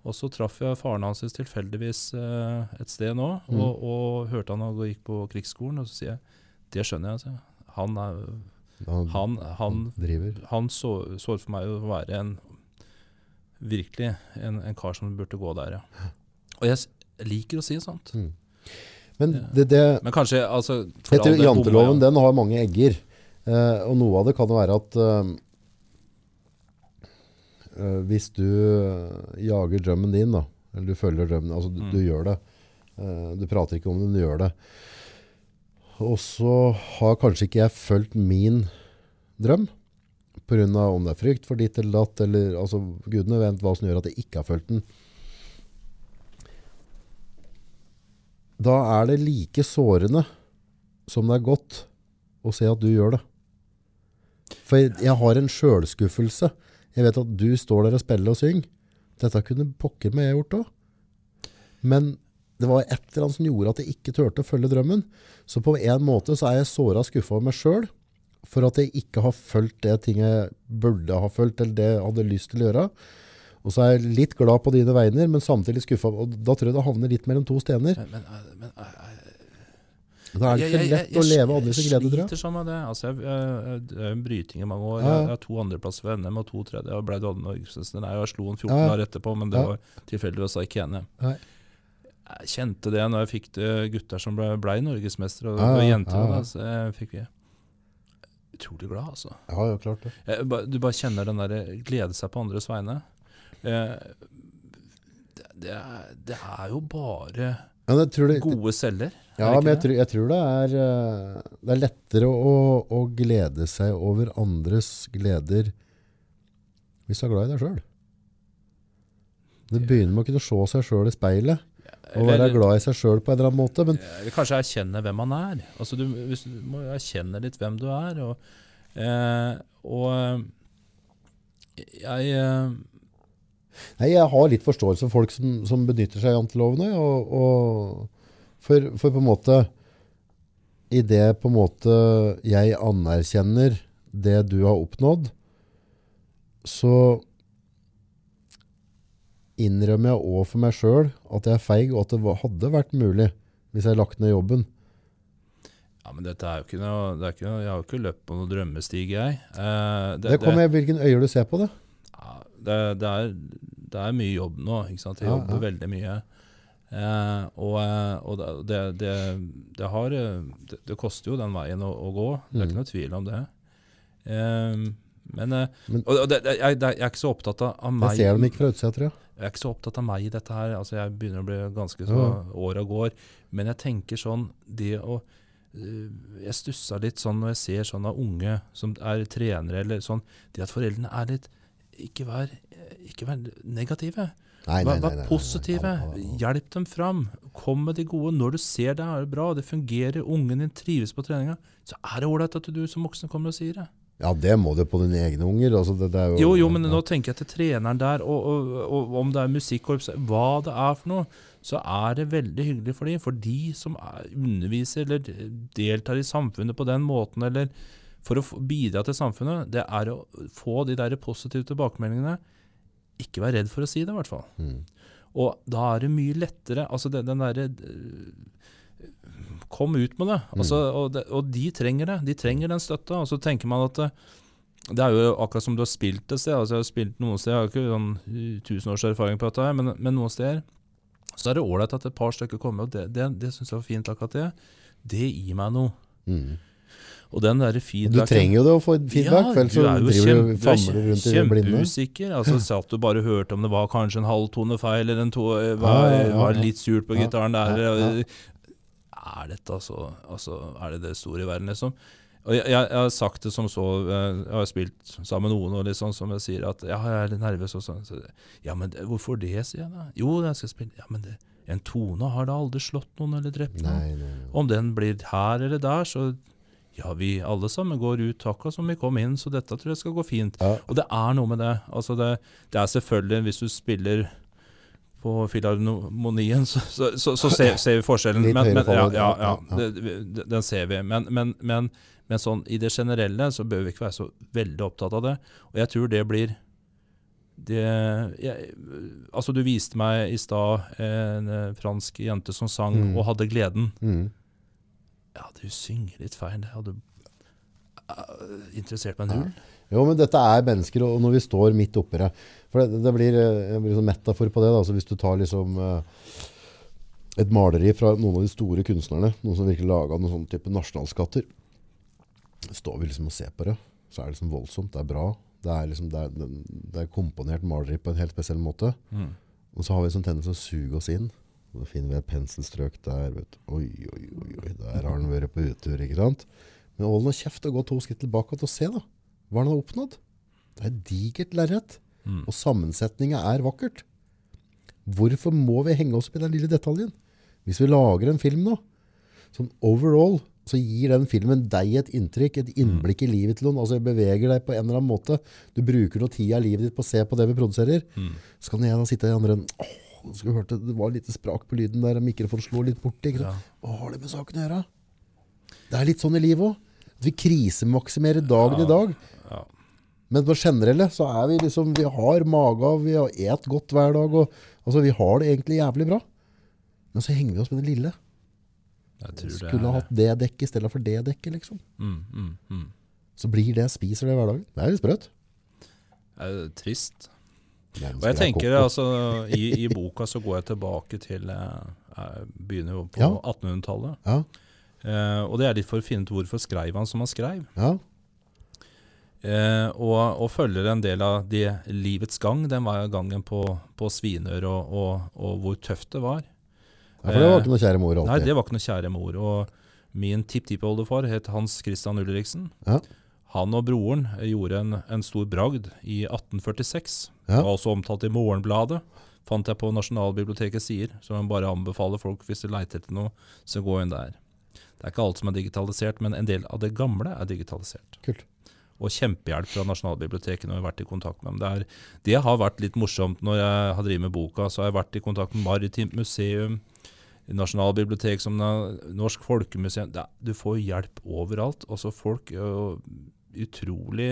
Og så traff jeg faren hans tilfeldigvis eh, et sted nå, Mm. og, og hørte han og gikk på krigsskolen. Og så sier jeg det skjønner jeg. Altså. Han, er, Han, han, han, driver. han så, så for meg å være en virkelig en, en kar som burde gå der, ja. Og jeg liker å si sånt. Mm. Men det, det Men kanskje altså, del Janteloven bommer ja. den har mange egger. Eh, og noe av det kan jo være at eh, eh, hvis du eh, jager drømmen din, da, eller du følger drømmen, altså du, Mm. du gjør det. Uh, du prater ikke om det, men du gjør det. Og så har kanskje ikke jeg fulgt min drøm, på grunn av om det er frykt for ditt eller datt, eller altså, gudene vet hva som gjør at jeg ikke har fulgt den. Da er det like sårende som det er godt å se at du gjør det. For jeg, jeg har en sjølskuffelse. Jeg vet at du står der og spiller og synger. Dette kunne pokker meg jeg gjort òg. Men det var et eller annet som gjorde at jeg ikke turte å følge drømmen. Så på en måte så er jeg såra skuffa over meg sjøl for at jeg ikke har fulgt det ting jeg burde ha fulgt, eller det jeg hadde lyst til å gjøre. Og så er jeg litt glad på dine vegne, men samtidig skuffa. Og da tror jeg det havner litt mellom to stener. Men, men, men eh, Da er det ikke jeg- jeg- lett jeg- å leve andres glede, tror jeg. sliter sånn med det. Altså, jeg, jeg, bryting i mange år. Jeg, har to andreplasser ved NM og to tredje. Jeg ble norgesmester. Jeg slo en 14 Ja, ja. år etterpå, men det var tilfeldigvis ikke NM. Nei. Jeg kjente det når jeg fikk gutter som ble, ble norgesmestere, og, Ja, ja, og jenter. ja, ja. Da, så jeg fikk vi utrolig glad, altså. Ja, ja, klart det. Jeg, ba- du bare kjenner den der glede seg på andres vegne. Eh, det, det, er, det er jo bare Tror det, gode celler. ja, men jeg tror, jeg tror det, er, eh, det er lettere å, å glede seg over andres gleder hvis du er glad i deg sjøl. Det begynner med å kunne se seg sjøl i speilet og være glad i seg sjøl på en eller annen måte. Men Eller kanskje erkjenne hvem man er. Altså du, du må erkjenne litt hvem du er. Og, eh, og eh, jeg eh, nei, jeg har litt forståelse for folk som, som benytter seg av jantelovene. Og, og for, for på en måte I det på en måte jeg anerkjenner det du har oppnådd, så innrømmer jeg òg for meg sjøl at jeg er feig, og at det hadde vært mulig hvis jeg lagt ned jobben. Ja, men dette er jo ikke noe, det er ikke noe Jeg har jo ikke løpt på noen drømmestige, jeg. Eh, Det kommer jeg hvilken øye du ser på det. Det, det, er, det er mye jobb nå. Ikke sant? Jeg Ja, jobber ja. veldig mye. Eh, og eh, og det, det, har eh, det, koster jo den veien å, å gå, det er ikke Mm. noe tvil om det. Eh, men, eh, Men- og, jeg, jeg er ikke så opptatt av, meg Jeg ser dem ikke fra utsida, tror jeg. Jeg er ikke så opptatt av meg i dette her. Altså, jeg begynner å bli ganske så Ja. åra går. Men jeg tenker sånn det å Jeg stusser litt sånn når jeg ser sånne unge som er trenere eller sånn Det at foreldrene er litt Ikke vær, ikke vær negative. Nei, nei, nei, vær positive. Hjelp dem fram. Kom med de gode. Når du ser det er det bra, det fungerer, ungen din trives på treninga, så er det ålreit at du som voksen kommer og sier det. Ja, det må du på dine egne unger. Altså, det, det er jo, Jo, jo, men ja. nå tenker jeg til treneren der, og, og, og om det er musikkorps, hva det er for noe, så er det veldig hyggelig for de, for de som er, underviser eller deltar i samfunnet på den måten, eller for å bidra til samfunnet, det er å få de der positive tilbakemeldingene. Ikke vær redd for å si det, i hvert fall. Mm. Og da er det mye lettere Altså det, den derre øh, Kom ut med det. Altså, og, det. og de trenger det. De trenger den støtta. Og så tenker man at det, det er jo akkurat som du har spilt et sted. Altså jeg har spilt noen steder, jeg har ikke sånn uh, tusen års erfaring på dette, her, men, men noen steder så er det ålreit at et par stykker kommer. Og det, det, det syns jeg var fint. akkurat det. Det gir meg noe. Mm. Og den der feedbacken... Du trenger jo det å få feedback, for ellers så driver du famler rundt i det blinde. kjempeusikker. Altså, Satt du bare hørte om det var kanskje en halvtone feil, eller en to, eh, Ja, var, ja, ja, var litt surt på Ja, gitaren der. ja, ja. Er dette altså, altså Er det det store i verden, liksom? Og jeg, jeg, jeg har sagt det som så eh, Jeg har spilt sammen med noen og litt sånn som jeg sier at ja, jeg er litt nervøs. Og sånn. Så, ja, men det, hvorfor det, sier jeg da. Jo, jeg skal spille Ja, men det, en tone har da aldri slått noen eller drept noen. Nei, nei, nei. Om den blir her eller der, så ja, vi alle sammen går ut akkurat som vi kom inn, så dette tror jeg skal gå fint. Ja. Og det er noe med det. Altså det, det er selvfølgelig, hvis du spiller på filharmonien, så, så, så, så ser, ser vi forskjellen. Men, men, ja, ja, ja, det, den ser vi. Men, men, men, men sånn i det generelle så bør vi ikke være så veldig opptatt av det. Og jeg tror det blir det, jeg, altså Du viste meg i stad en eh, fransk jente som sang Mm. og hadde gleden. Mm. Ja, du synger litt feil. Det hadde uh, interessert meg null. Jo, men dette er mennesker, og når vi står midt oppi det For det, det blir eh, en liksom metafor på det. Da. Altså hvis du tar liksom eh, et maleri fra noen av de store kunstnerne, noen som virkelig laga noen sånne type nasjonalskatter, står vi liksom og ser på det, så er det liksom voldsomt. Det er bra. Det er, liksom, det er, det er komponert maleri på en helt spesiell måte. Mm. Og så har vi en sånn tendens til å suge oss inn. Da finner vi et penselstrøk der. Vet du. Oi, oi, oi, oi, der har han vært på utur. ikke sant? Men hold nå kjeft og gå to skritt tilbake og se, da. Hva har han oppnådd? Det er et digert lerret. Mm. Og sammensetninga er vakkert. Hvorfor må vi henge oss opp i den lille detaljen? Hvis vi lager en film nå, sånn overall, så gir den filmen deg et inntrykk, et innblikk i livet til noen. Altså beveger deg på en eller annen måte. Du bruker noe tid av livet ditt på å se på det vi produserer. Mm. Så kan jeg da sitte i andre enden. Du skulle hørt det, det var litt sprak på lyden der, mikrofonen slår litt bort. Ja. Hva har det med saken å gjøre? Det er litt sånn i livet òg. Vi krisemaksimerer dagen Ja. i dag. Ja. Men på generelle så er vi liksom Vi har mage, vi har et godt hver dag. Og, altså, vi har det egentlig jævlig bra. Men så henger vi oss med det lille. Skulle ha hatt det dekket i stedet for det dekket, liksom. mm, mm, mm. Så blir det spiser det hverdagen. Det er litt sprøtt. Det er trist. Og jeg er tenker altså i, I boka så går jeg tilbake til eh, Jeg begynner jo på Ja. 1800-tallet. Ja, Eh, og det er litt for å finne ut hvorfor skrev han som han skrev. ja. Eh, og, og følger en del av de livets gang, den var gangen på, på Svinør, og, og, og hvor tøft det var. ja for det var ikke noe kjære mor alltid? Nei, det var ikke noe kjære mor. Og min tipptippoldefar het Hans Christian Ulriksen. Ja. Han og broren gjorde en, en stor bragd i 1846. Ja. Det var også omtalt i Morgenbladet. Fant jeg på Nasjonalbibliotekets sider, som jeg bare anbefaler folk hvis de leiter etter noe, så gå inn der. Det er ikke alt som er digitalisert, men en del av det gamle er digitalisert. Kult. Og kjempehjelp fra Nasjonalbiblioteket når jeg har vært i kontakt med dem. Det, er, det har vært litt morsomt når jeg har drevet med boka. Så har jeg vært i kontakt med Maritimt museum, Nasjonalbibliotek som Norsk Folkemuseum. Du får hjelp overalt. Også folk utrolig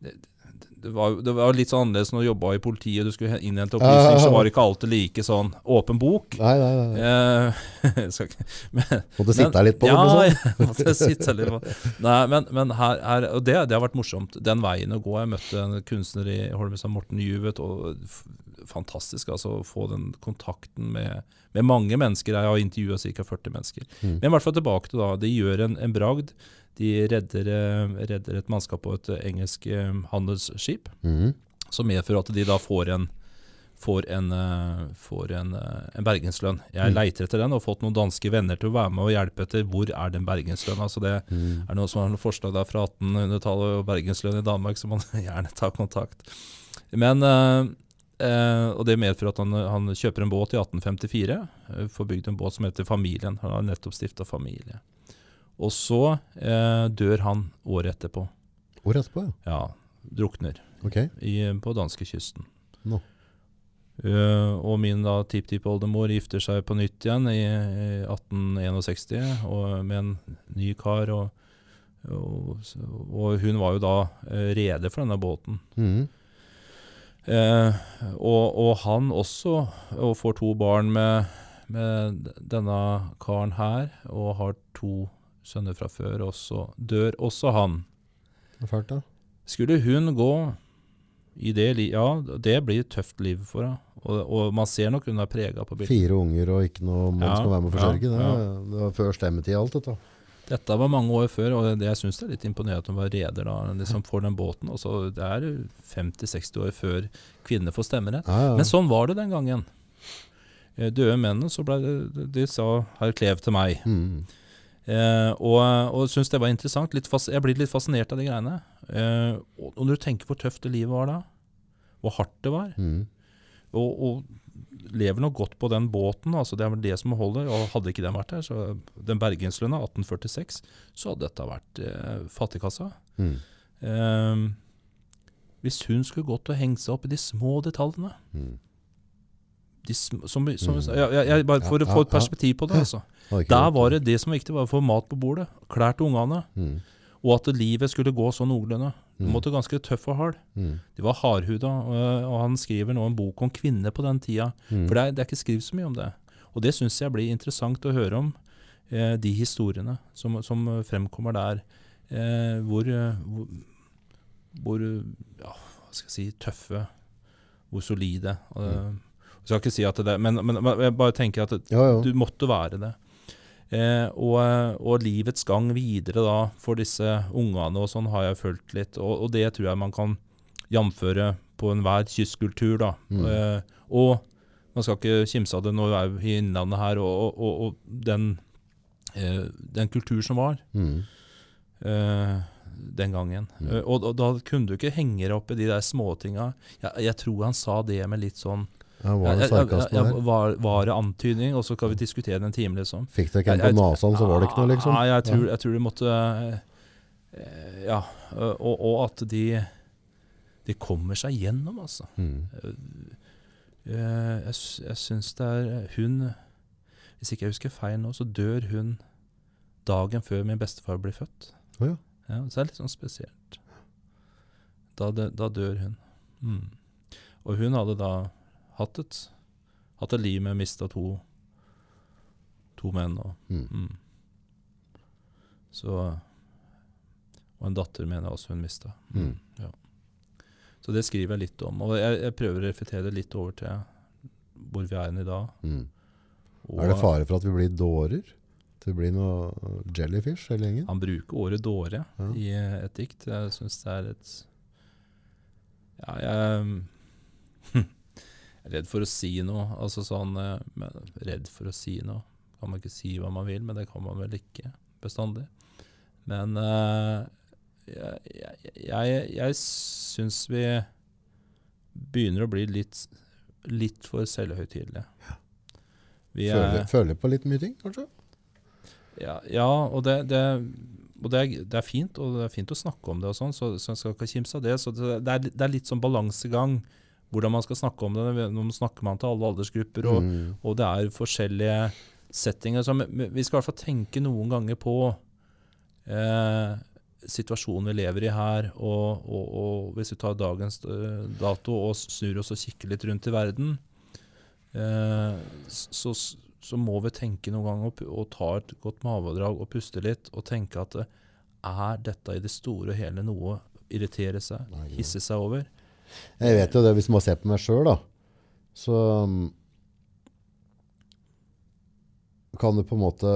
det, det, var, det var litt sånn annerledes når du jobba i politiet og du skulle innhente opplysninger, så var det ikke alltid like sånn åpen bok. Nei, nei, nei. Eh, skal ikke, men, Måtte sitte her litt på det. ja, liksom. jeg måtte sitte litt på Nei, men, men her, her Og det, det har vært morsomt. Den veien å gå. Jeg møtte en kunstner i Holmestad, Morten Juvet, og fantastisk altså, å få den kontakten med, med mange mennesker. Jeg har intervjua ca. 40 mennesker. Mm. Men i hvert fall tilbake til da, de gjør en, en bragd. De redder, eh, redder et mannskap på et engelsk eh, handelsskip, mm. som medfører at de da får en får en, eh, får en, en bergenslønn. Jeg Mm. leiter etter den og har fått noen danske venner til å være med og hjelpe etter hvor er den bergenslønna. Altså det mm. er noen som har noen forslag der fra 1800-tallet og bergenslønn i Danmark, så man gjerne tar kontakt. Men, eh, eh, og det medfører at han, han kjøper en båt i 1854, eh, får bygd en båt som heter Familien. Han har nettopp stifta familie. Og så eh, dør han året etterpå. Året etterpå, ja. Ja, drukner Ok. i, på danskekysten. Nå. Uh, og min da tipptippoldemor gifter seg på nytt igjen i, i 1861 og, med en ny kar. Og, og, og hun var jo da rede reder for denne båten. Mhm. Eh, og, og han også, og får to barn med, med denne karen her, og har to sønner fra før og så Dør også han. Fælt, da. Skulle hun gå i det livet Ja, det blir et tøft liv for henne. Og, og man ser nok hun er prega på bildet. Fire unger og ikke noe man Ja, skal være med å forsørge. ja, det, det var før stemmetid alt dette. Dette var mange år før, og det, jeg syns det er litt imponerende at hun var reder da. Liksom får den båten. Og så det er 50-60 år før kvinner får stemmerett. Ja, ja. Men sånn var det den gangen. Eh, Døde mennene, så ble det, de sa 'herr Klev' til meg. Mm. Eh, og og syns det var interessant. Fas, jeg blir litt fascinert av de greiene. Eh, og, og når du tenker hvor tøft det livet var da, hvor hardt det var, mm. og, og lever nok godt på den båten, altså det er vel det som holder. Og hadde ikke den vært her, så den bergenslønna 1846, så hadde dette vært eh, fattigkassa. Mm. Eh, hvis hun skulle gått og hengt seg opp i de små detaljene mm. de sm som, som, Mm. ja, ja, jeg, bare For Ja, å få ja, et perspektiv på det. altså. Der var det det som var viktig, var å få mat på bordet, klær til ungene, Mhm. og at livet skulle gå sånn noenlunde. Mm. måtte ganske tøff og hard. Mhm. De var hardhuda, og, han skriver nå en bok om kvinner på den tida. Mhm. For det er, det er ikke skrevet så mye om det. Og det syns jeg blir interessant å høre om, eh, de historiene som, som fremkommer der. Eh, hvor, eh, hvor, hvor ja, hva skal jeg si, tøffe, hvor solide. Eh, jeg skal ikke si at det men, men, men jeg bare tenker at det, Ja, ja. du måtte være det. Eh, og, og livets gang videre da, for disse ungene og sånn, har jeg fulgt litt. Og, og det tror jeg man kan jamføre på enhver kystkultur. da. Mm. Eh, og man skal ikke kimse av det når vi er i Innlandet her, og, og, og den, eh, den kultur som var mm. eh, den gangen. Mm. Eh, og, og da kunne du ikke henge deg opp i de der småtinga. Jeg, jeg tror han sa det med litt sånn Ja, var det sarkasme ja, var, var det antydning, og så kan vi diskutere det en time, liksom. Fikk dere ikke en på nesen, så var det ikke noe, liksom? Nei, jeg tror, jeg tror du måtte eh, Ja. Og, og at de De kommer seg gjennom, altså. Mhm. Eh, Jeg, jeg syns det er Hun Hvis ikke jeg husker feil nå, så dør hun dagen før min bestefar blir født. Oh, ja. Ja, så det er litt sånn spesielt. Da, da dør hun. Mm. Og hun hadde da hatt et, hatt et liv med mista to, to menn. Og, mm. mm. Så Og en datter mener jeg også hun mista. Mm. Ja. Så det skriver jeg litt om. Og jeg, jeg prøver å reflektere litt over til hvor vi er i dag. Mhm. Og Er det fare for at vi blir dårer? til å blir noe jellyfish hele gjengen? Han bruker ordet 'dåre' Ja. i et dikt. Jeg syns det er et Ja, jeg er redd for å si noe. Altså sånn eh, men, Redd for å si noe. Kan man ikke si hva man vil, men det kan man vel ikke bestandig. Men uh, jeg, jeg, jeg, jeg syns vi begynner å bli litt, litt for selvhøytidelige. Er- Føler, føler på litt mye ting, kanskje? ja, ja og, det, det, og det, er, det er fint, og det er fint å snakke om det, og sånn, så, så jeg skal ikke kimse av det. Så det, er, det er litt sånn balansegang hvordan man skal snakke om det. Nå snakker man til alle aldersgrupper, og, mm. og det er forskjellige settinger. Så vi skal i hvert fall tenke noen ganger på eh, situasjonen vi lever i her, og, og, og hvis vi tar dagens eh, dato og snur oss og kikker litt rundt i verden, eh, så, så må vi tenke noen ganger og, og ta et godt mavedrag og puste litt og tenke at eh, er dette i det store og hele noe å irritere seg, hisse seg over? Jeg vet jo det, hvis man ser på meg sjøl, da. så um, kan du på en måte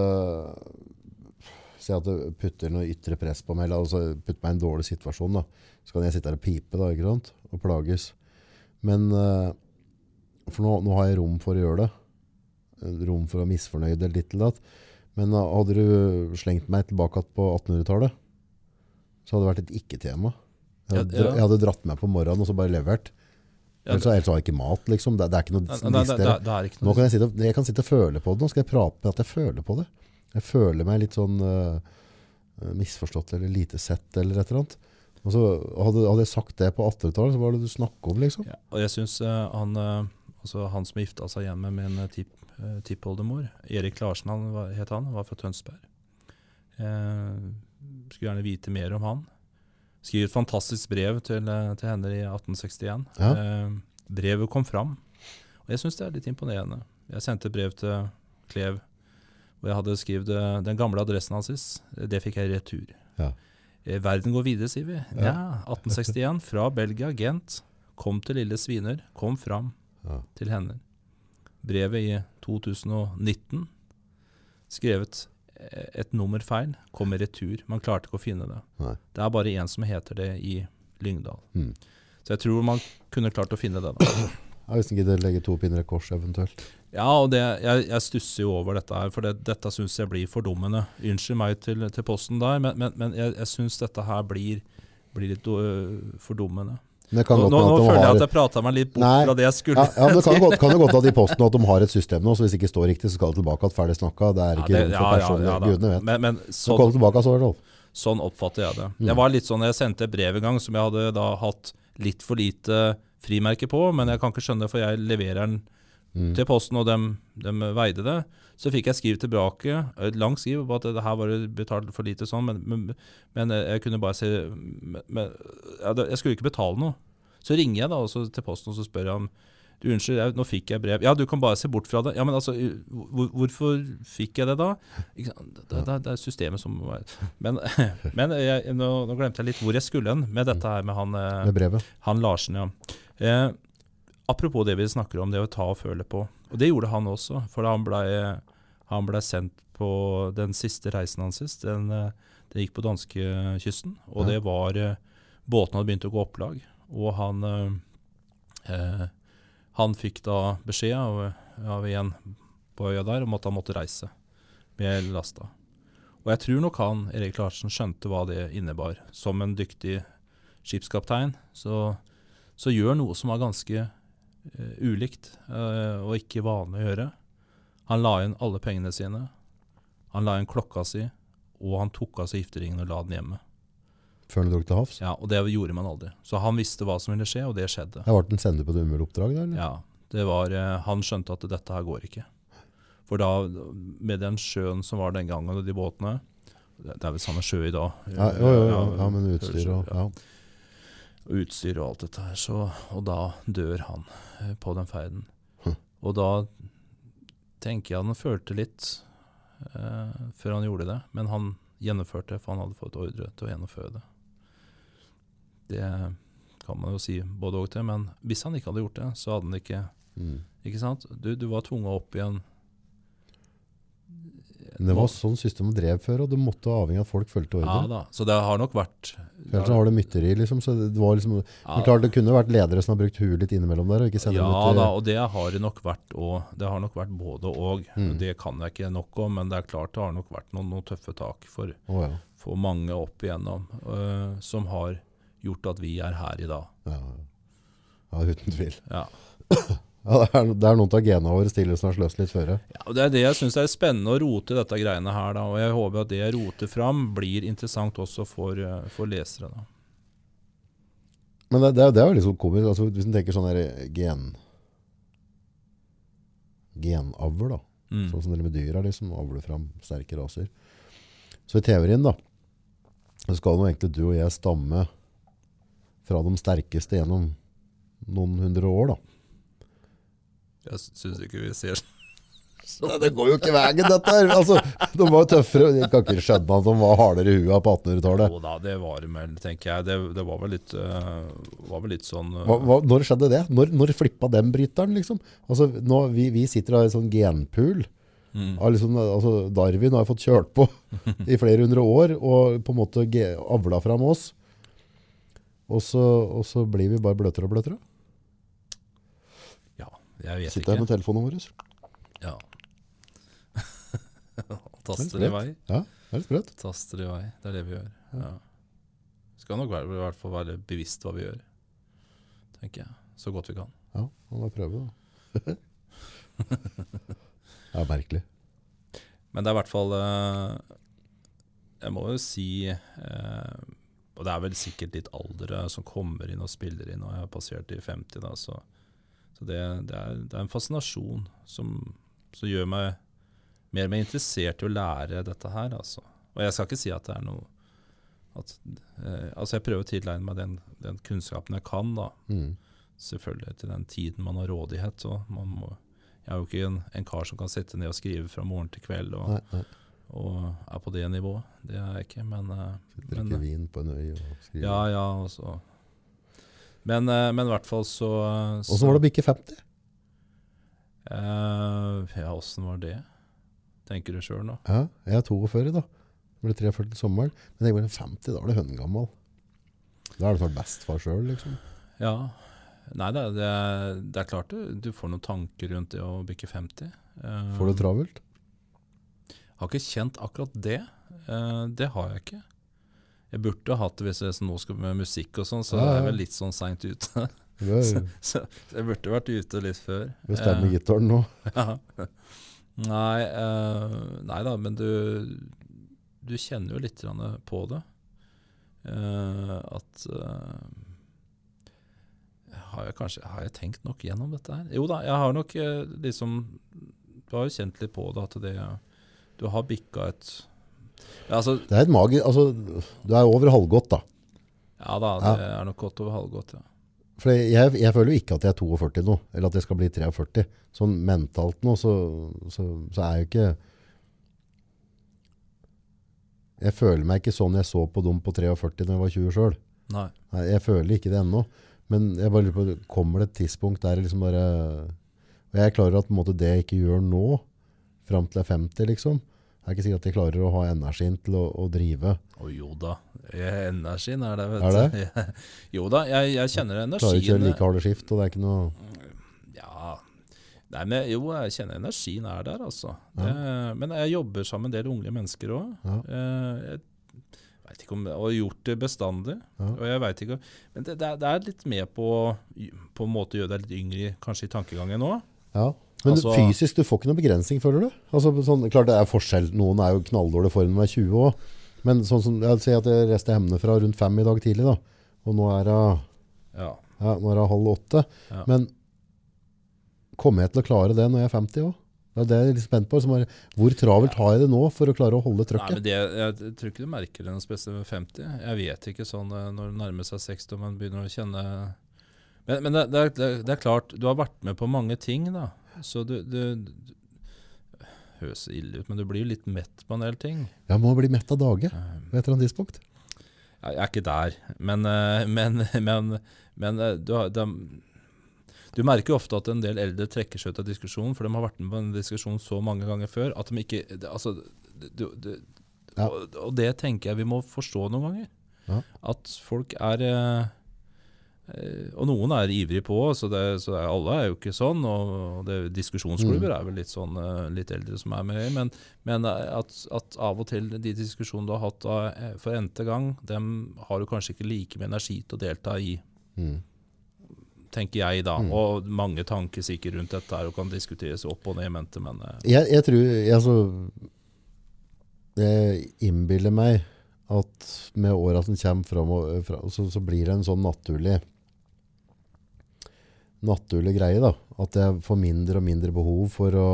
si at du putter noe ytre press på meg, eller altså putter meg i en dårlig situasjon. da. Så kan jeg sitte her og pipe da, ikke sant? og plages. Men eh, For nå, nå har jeg rom for å gjøre det. Rom for å være misfornøyd eller ditt eller datt. Men eh, hadde du slengt meg tilbake på 1800-tallet, så hadde det vært et ikke-tema. Jeg, hadde- Ja, ja. jeg hadde dratt meg på morgenen og så bare levert. Ja, Ellers, har jeg ikke mat, liksom. Det, det er ikke noe er Nå kan jeg, sitte, jeg kan sitte og føle på det. Nå skal jeg prate med at jeg føler på det. Jeg føler meg litt sånn uh, misforstått eller lite sett eller et eller annet. Og så hadde, hadde jeg sagt det på 1800-tallet, så hva var det du snakket om, liksom? Ja, og jeg synes uh, han, uh, altså han som gifta seg igjen med min tipp, eh, tippoldemor, Erik Larsen han var, het han, var fra Tønsberg. Eh, skulle gjerne vite mer om han. Skrev et fantastisk brev til, eh, til henne i 1861. Ja. Eh, brevet kom fram, og jeg syns det er litt imponerende. Jeg sendte brev til Klev, og jeg hadde skrevet eh, den gamle adressen hans. Det fikk jeg i retur. Ja. Eh, Verden går videre, sier vi. Ja, 1861. Fra Belgia, Gent. Kom til Lille Sviner. Kom fram Ja. til henne. Brevet i 2019. Skrevet et nummer feil. Kom i retur. Man klarte ikke å finne det. Nei. Det er bare én som heter det i Lyngdal. Mm. Så jeg tror man kunne klart å finne det. da. Hvis en gidder legge to pinner i kors eventuelt. Ja, og det, jeg, jeg stusser jo over dette her, for det, dette syns jeg blir fordummende. Unnskyld meg til, til posten der, men, men, men jeg, jeg syns dette her blir, blir litt uh, fordummende. Nå, godt nå, nå at de føler jeg har- at jeg prata meg litt bort Nei. fra det jeg skulle. ja, ja, men det kan, godt, kan jo godt at i posten at de har et system nå, så hvis det ikke står riktig, så skal det tilbake at ferdig snakka. Det er Ja, ikke det- rom ja, for personlig. ja. Gudene vet. Men, men Så så kom det tilbake, så fall. sånn oppfatter jeg det. Mm. Jeg var litt sånn, jeg sendte et brev en gang som jeg hadde da hatt litt for lite frimerke på, men jeg kan ikke skjønne for jeg leverer den Mm. til posten, og de, de veide det. Så fikk jeg skriv tilbake, et langt skriv på at det her var det betalt for lite sånn, men, men, men jeg kunne bare si Jeg skulle ikke betale noe. Så ringer jeg da også til posten og så spør jeg om Unnskyld, jeg, nå fikk jeg brev. Ja, du kan bare se bort fra det. Ja, men altså, hvor, hvorfor fikk jeg det da? Det, det, det er systemet som Men, men jeg, nå, nå glemte jeg litt hvor jeg skulle hen med dette her med han eh, Med han Larsen, ja. Eh, apropos det vi snakker om, det å ta og føle på. Og det gjorde han også, for han blei ble sendt på den siste reisen hans sist. Den, eh, den gikk på danskekysten, og det var båten Båtene hadde begynt å gå opplag, og han eh, eh, Han fikk da beskjed av, av en på øya der om at han måtte reise med lasta. Og jeg tror nok han, Erik Larsen, skjønte hva det innebar. Som en dyktig skipskaptein, så, så gjør noe som var ganske eh, ulikt eh, og ikke vanlig å gjøre. Han la inn alle pengene sine. Han la inn klokka si, og han tok av seg gifteringen og la den hjemme. Før han dro til havs. Ja, Og det gjorde man aldri. Så han visste hva som ville skje, og det skjedde. Jeg ble en sender på et umulig oppdrag eller? Ja, det var, eh, Han skjønte at dette her går ikke. For da, med den sjøen som var den gangen, og de båtene Det det er vel samme sjø i dag. Ja, jo, jo, jo. Ja, ja, men utstyr og ja. Og utstyr og alt dette her. Så, og da dør han eh, på den ferden. Hm. Og da tenker jeg han følte litt eh, før han gjorde det, men han gjennomførte, for han hadde fått ordre til å gjennomføre det. Det kan man jo si både og til, men hvis han ikke hadde gjort det, så hadde han ikke Mm. Ikke sant? Du, du var tvunget opp i en det var sånn systemet drev før, og det måtte avhengig av at folk fulgte Ja da, så det har nok vært Ellers har du mytteri, liksom. Så det var liksom ja, Men klart, det kunne vært ledere som har brukt huet litt innimellom der, og ikke Ja dem da, og det har det nok vært og, Det har nok vært både og. Mm. Det kan jeg ikke nok om, men det er klart det har nok vært noen, noen tøffe tak for, oh, ja. for mange opp igjennom uh, som har gjort at vi er her i dag. Ja, ja. ja, uten tvil. Ja. Ja, det, er, det er noen av genene våre stiller som har sløst litt før. Ja, og Det er det jeg syns er spennende å rote i dette greiene her, da, og jeg håper at det jeg roter fram, blir interessant også for, øh, for lesere. da. Men det, det, det er jo litt komisk. Altså, hvis en tenker sånn der gen... Genavl, da. Mm. Sånn som dere med dyra, liksom. avler fram sterke raser. Så i teorien, da, så skal nå egentlig du og jeg stamme fra de sterkeste gjennom noen hundre år, da. Jeg syns ikke vi ser Så det går jo ikke veien, dette her. Altså, de var jo tøffere. Jeg kan ikke skjønne at de var hardere i huet på 1800-tallet. Jo da, det var de vel, tenker jeg. Det, det var, vel litt, uh, var vel litt sånn uh... Hva, hva, når skjedde det? Når, når flippa den bryteren, liksom? Altså, nå, vi, vi sitter og har en sånn genpool. mm. Liksom, altså, Darwin har fått kjørt på i flere hundre år og på en måte avla fram oss. Og så, og så blir vi bare bløtere og bløtere. Jeg vet Sitter her med telefonen vår. Ja. Taster i vei. Ja, det er litt sprøtt. Taster i vei. Det er det vi gjør. Ja. Skal nok være, i hvert fall være bevisst hva vi gjør. Tenker jeg. Så godt vi kan. Ja, man må prøve da. det er merkelig. Men det er i hvert fall eh, Jeg må jo si eh, Og det er vel sikkert litt aldre som kommer inn og spiller inn, og jeg har passert i 50, da, så, så det, det, er, det er en fascinasjon som, som gjør meg mer og mer interessert i å lære dette her, altså. Og jeg skal ikke si at det er noe at, eh, Altså, jeg prøver å tilegne meg den, den kunnskapen jeg kan, da. Mm. Selvfølgelig til den tiden man har rådighet. Og man må, jeg er jo ikke en, en kar som kan sitte ned og skrive fra morgen til kveld. og Nei, nei. og er på det nivået. Det er jeg ikke, men, eh, Drikke vin på en øy og skrive. Ja, ja, altså. Men, eh, men i hvert fall så, så var det å bikke 50? Uh, ja, åssen var det? Tenker du sjøl nå? Ja, jeg er 42 da. Jeg ble 43 til sommeren. Men jeg ble 50, da er det høngammal. Da er det snart bestefar sjøl, liksom. Ja. Nei, det, det, det er klart du, du får noen tanker rundt det å bikke 50. Uh, Får du travelt? Har ikke kjent akkurat det. Uh, det har jeg ikke. Jeg burde hatt det hvis jeg nå skal med musikk og sånn, så Ja, ja. er jeg vel litt sånn seint ute. Er så, så jeg burde vært ute litt før. bestemmer Eh, gitaren nå. Ja. Nei, eh, nei da, men du, du kjenner jo litt på det. Eh, at eh, har jeg kanskje Har jeg tenkt nok gjennom dette her? Jo da, jeg har nok eh, liksom Du har jo kjent litt på det at det Du har bikka et altså, Det er et magi, altså, du er over halvgått, da. ja da, det er nok godt over halvgått. ja. For jeg, jeg føler jo ikke at jeg er 42 nå, eller at jeg skal bli 43. Sånn mentalt nå, så, så, så er jeg jo ikke Jeg føler meg ikke sånn jeg så på dem på 43 når jeg var 20 sjøl. Jeg føler ikke det ennå. Men jeg bare lurer på, kommer det et tidspunkt der liksom bare Og jeg klarer at på en måte, det jeg ikke gjør nå, fram til jeg er 50, liksom Jeg er ikke sikker at de klarer å ha energien til å, å drive. Å jo da. Energien er det, vet Er du. jo da, jeg, jeg kjenner Klarer ikke å like harde skift, og det er ikke noe Ja Nei, men jo, jeg kjenner energien er der, altså. Det, men jeg jobber sammen med en del unge mennesker òg. Ja. jeg vet ikke om Og gjort det bestandig. Ja. Og jeg vet ikke Men det, det, er, det er litt med på På en måte å gjøre deg litt yngre kanskje i tankegangen òg. Ja. Men Altså- fysisk, du får ikke noen begrensning, føler du? Altså, sånn, klart det er forskjell. Noen er jo knalldårlig form når de er 20 òg. Men sånn som, jeg sier at jeg reiste hjemmefra rundt fem i dag tidlig, da. Og nå er det Ja. ja, halv åtte. Ja. Men kommer jeg til å klare det når jeg er 50 òg? Det er det jeg litt spent på. Som er, hvor travelt har jeg det nå for å klare å holde Nei, trøkket? men det, jeg tror ikke du merker det noe spesielt ved 50. Jeg vet ikke sånn eh, når det nærmer seg 60 og man begynner å kjenne Men, men det, det, er- det er klart, du har vært med på mange ting, da. Så du, du, Høres ille ut, men du blir jo litt mett på en del ting. Jeg må bli mett av dage Eh, på et eller annet tidspunkt. Jeg er ikke der, men, eh, men, men, men eh, du, de, du merker jo ofte at en del eldre trekker seg ut av diskusjonen, for de har vært med på en diskusjon så mange ganger før at de ikke altså, du, du, Ja. og, og det tenker jeg vi må forstå noen ganger. Ja. At folk er Og noen er ivrige på, så, det, så er, alle er jo ikke sånn. Og det, diskusjonsklubber Mm. er vel litt sånn eh, litt eldre som er med. Men, men eh, at, at av og til de diskusjonene du har hatt eh, for n-te gang, dem har du kanskje ikke like med energi til å delta i, Mm. tenker jeg da. Mm. Og mange tanker sikkert rundt dette her og kan diskuteres opp og ned i mente, men eh, Jeg, jeg tror jeg, altså, jeg innbiller meg at med åra som kommer fram, så, så blir det en sånn naturlig naturlig greie. da. At jeg får mindre og mindre behov for å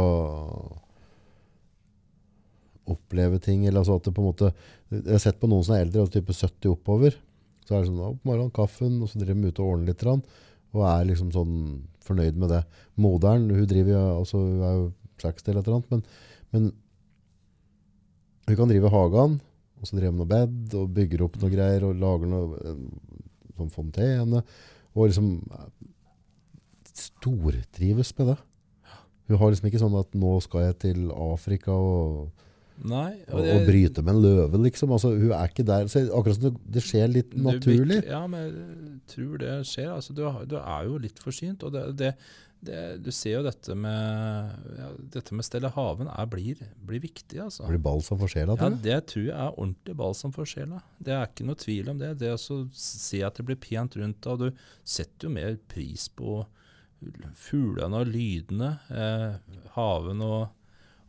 oppleve ting. eller altså at det på en måte, Jeg har sett på noen som er eldre, altså type 70 oppover. Så er det sånn, opp morgenen kaffen, og så driver de ute og ordner litt. Og er liksom sånn fornøyd med det. Moderen hun driver jo, altså, hun er jo 60 eller et eller annet. Men, men hun kan drive hagen, og så driver hun noe bed, og bygger opp noe greier, og lager noe sånn fontene, og liksom stortrives med det. Hun har liksom ikke sånn at nå skal jeg til Afrika og, Nei. og, og bryte med en løve, liksom. Altså, hun er ikke der. Så akkurat som det, det skjer litt naturlig. bytter- Ja, men jeg tror det skjer. Altså, du, du er jo litt forsynt. Og det, det, det, du ser jo dette med ja, Dette med stelle Haven er, blir, blir viktig, altså. Det blir balsam for sjela, Ja, det tror jeg er ordentlig balsam for sjela. Det er ikke noe tvil om det. Det å se at det blir pent rundt deg, og du setter jo mer pris på fuglene og lydene, eh, haven og,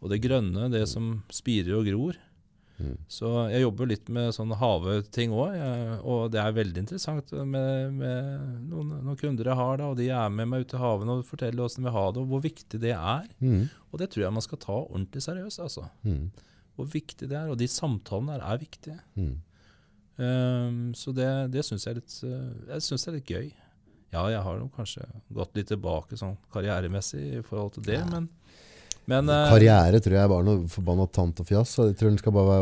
og det grønne, det som spirer og gror. Mm. Så jeg jobber litt med sånne haveting òg, og det er veldig interessant med, med noen, noen kunder jeg har, da, og de er med meg ut i haven og forteller åssen vi har det, og hvor viktig det er. Mm. Og det tror jeg man skal ta ordentlig seriøst, altså Mm. hvor viktig det er. Og de samtalene der er viktige. Mm. Ehm, så det, det syns jeg, er litt, eh, jeg synes det er litt gøy. Ja, jeg har kanskje gått litt tilbake sånn karrieremessig i forhold til det, Ja. men, men eh, Karriere tror jeg er bare noe forbanna tant og fjas. så Jeg tror den skal bare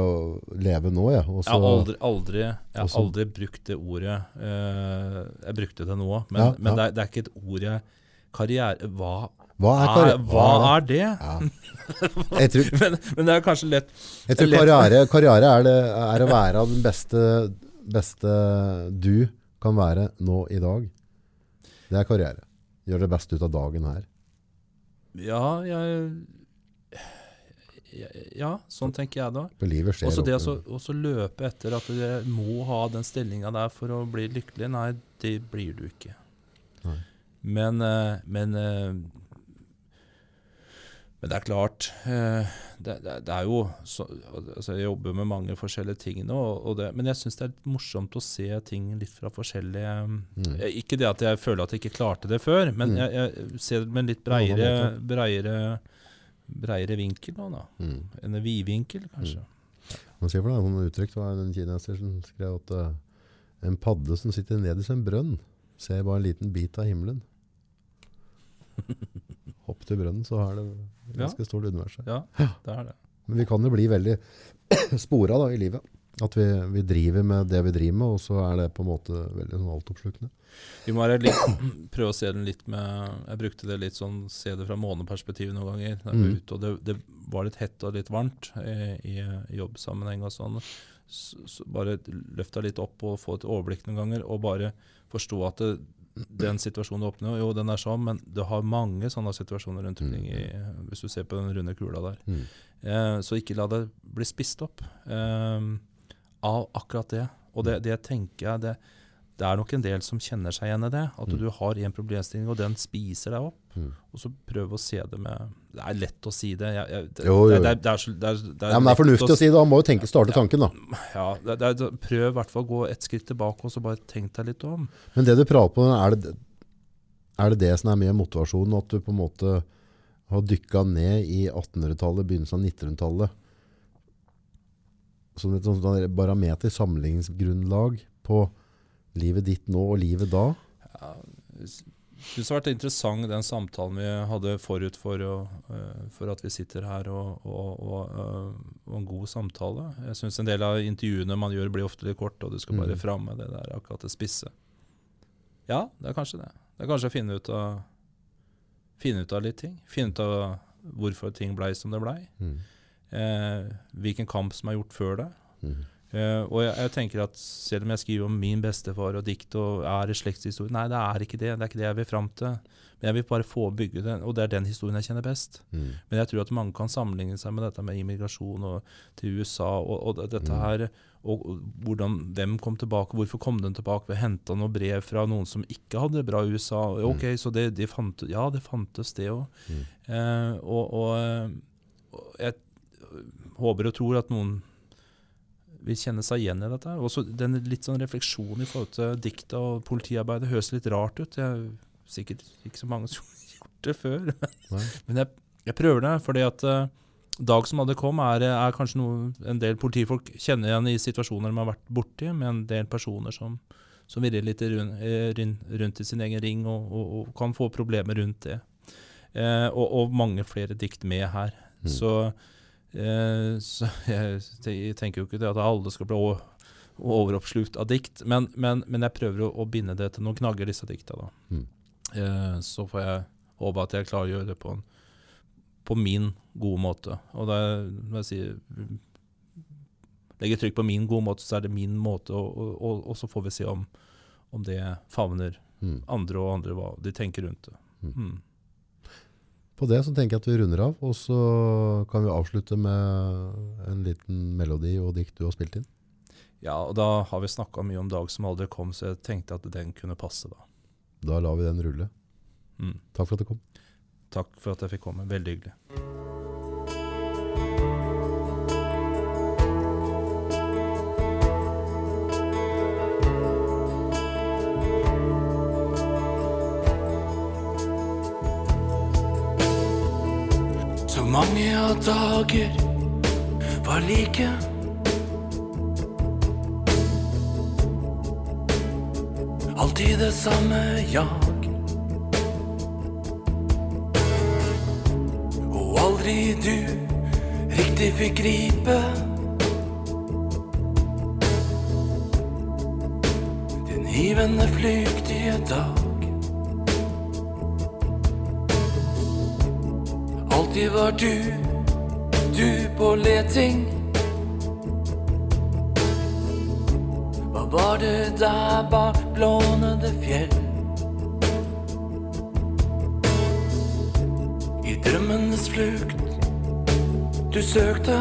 leve nå, jeg. Også, jeg har aldri, aldri, jeg har aldri brukt det ordet eh, Jeg brukte det nå, men, Ja, men. Det, er, det er ikke et ord jeg Karriere Hva hva er, er, hva er det? Ja. Jeg tror, Men, men det er kanskje lett jeg tror Lett. karriere, karriere er, det, er å være den beste, beste du kan være nå i dag. Det er karriere. Gjør det beste ut av dagen her. Ja, jeg Ja, sånn tenker jeg da. Og så. Også det å løpe etter at du må ha den stillinga der for å bli lykkelig, nei, det blir du ikke. Nei. Men, eh, men eh, Men det er klart eh, det, det, det er jo så, altså Jeg jobber med mange forskjellige ting nå, det, men jeg syns det er litt morsomt å se ting litt fra forskjellige Mm. eh, Ikke det at jeg føler at jeg ikke klarte det før, men Mm. jeg, jeg ser det med en litt breiere, breiere, breiere vinkel nå, da. Mm. En vidvinkel, kanskje. Man ser for deg noen uttrykk, det var en kineser som skrev at uh, en padde som sitter nederst i en brønn, ser bare en liten bit av himmelen. Hopp til brønnen, så er det ganske stort univers. Ja, det er det. Men vi kan jo bli veldig spora da, i livet. At vi, vi driver med det vi driver med, og så er det på en måte veldig sånn altoppslukende. Vi må litt, prøve å se den litt med Jeg brukte det litt sånn Se det fra måneperspektivet noen ganger. Mm. ute, og det, det var litt hett og litt varmt i, i, i jobbsammenheng og sånn. Så, så bare løfte litt opp og få et overblikk noen ganger, og bare forstå at det, den situasjonen du åpner, jo, den er sånn, men du har mange sånne situasjoner rundt omkring, i, hvis du ser på den runde kula der. Mm. Eh, så ikke la det bli spist opp eh, av akkurat det. Og det, det tenker jeg det, det er nok en del som kjenner seg igjen i det. At Mm. du har en problemstilling, og den spiser deg opp. Mm. Og så prøv å se det med Det er lett å si det. Jeg, jeg, det, Jo, jo, jo. Det, det, det er, det er, er Ja, men det er fornuftig å si det. Han må jo tenke, starte tanken, da. Ja, prøv i hvert fall å gå et skritt tilbake og så bare tenk deg litt om. Men det du prater på, er det, er det det som er mye av motivasjonen? At du på en måte har dykka ned i 1800-tallet, begynnelsen av 1900-tallet? Som et sånn barometer, sammenligningsgrunnlag på livet ditt nå og livet da? Ja, jeg det har vært interessant den samtalen vi hadde forut for, å, eh, for at vi sitter her, og, og, og, eh, og en god samtale. Jeg syns en del av intervjuene man gjør, blir ofte litt korte, og du skal bare Mm. fram med det der akkurat det spisse. Ja, det er kanskje det. Det er kanskje å finne ut av, finne ut av litt ting. Finne ut av hvorfor ting blei som det blei. Mm. Eh, hvilken kamp som er gjort før det. Mm. Eh, og jeg, jeg tenker at selv om jeg skriver om min bestefar og dikt og er i slektshistorie Nei, det er ikke det. Det er ikke det jeg vil fram til. Men jeg vil bare få bygge det, og det er den historien jeg kjenner best. Mm. Men jeg tror at mange kan sammenligne seg med dette med immigrasjon og, til USA og, og dette Mm. her. Og, og hvordan, hvem kom tilbake, hvorfor kom den tilbake? Vi henta noen brev fra noen som ikke hadde det bra i USA. Ok, så det, de fant, Ja, det fantes, det òg. Mm. Eh, og, og, eh, og jeg håper og tror at noen vil kjenne seg igjen i dette. Også den litt sånn refleksjonen i forhold til dikta og politiarbeidet høres litt rart ut. Jeg er sikkert ikke så mange som har gjort det før. Nei. Men jeg, jeg prøver det, fordi at eh, Dag som hadde kom, er, er kanskje noe en del politifolk kjenner igjen i situasjoner de har vært borti, med en del personer som, som virrer litt rundt, rundt i sin egen ring og, og, og kan få problemer rundt det. Eh, og, og mange flere dikt med her. Mm. Så, eh, så jeg, jeg tenker jo ikke at alle skal bli overoppslukt av dikt, men, men, men jeg prøver å, å binde det til noen knagger, disse dikta. Mm. Eh, så får jeg håpe at jeg klarer å gjøre det på, en, på min gode måte. Og det er, jeg sier legger trykk på min gode måte, så er det min måte, og, og, og, og så får vi se om, om det favner Mm. andre og andre hva de tenker rundt det. Mm. Mm. På det så tenker jeg at vi runder av, og så kan vi avslutte med en liten melodi og dikt du har spilt inn. Ja, og da har vi snakka mye om Dag som aldri kom, så jeg tenkte at den kunne passe da. Da lar vi den rulle. Mm. Takk for at du kom. Takk for at jeg fikk komme. Veldig hyggelig. Mange av dager var like. Alltid det samme jag. Og aldri du riktig fikk gripe Den hivende flyktige dag Alltid var du, du på leting. Hva var det der bak blånede fjell? I drømmenes flukt du søkte.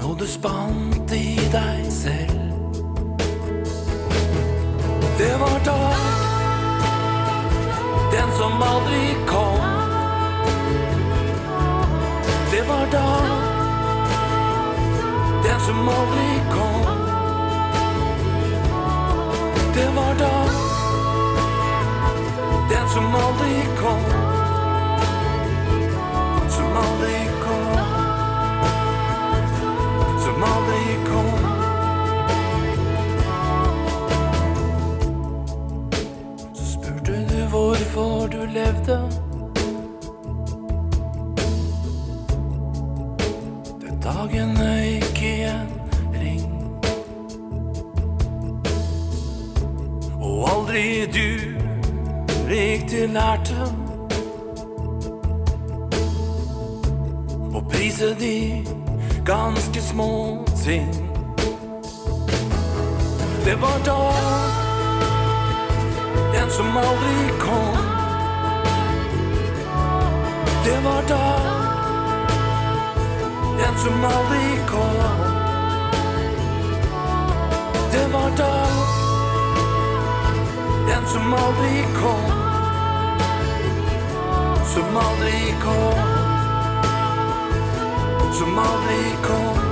Noe du spant i deg selv. Det var da Den som aldri kom. Det var da. Den som aldri kom. Det var da. Den som aldri kom. Som aldri kom hvorfor du levde. Det dagene gikk i en ring. Og aldri du riktig lærte. Å prise de ganske små ting Det var da Den som aldri kom. Det var da. En som aldri kom. Det var da. Den som aldri kom. Som aldri kom. Som aldri kom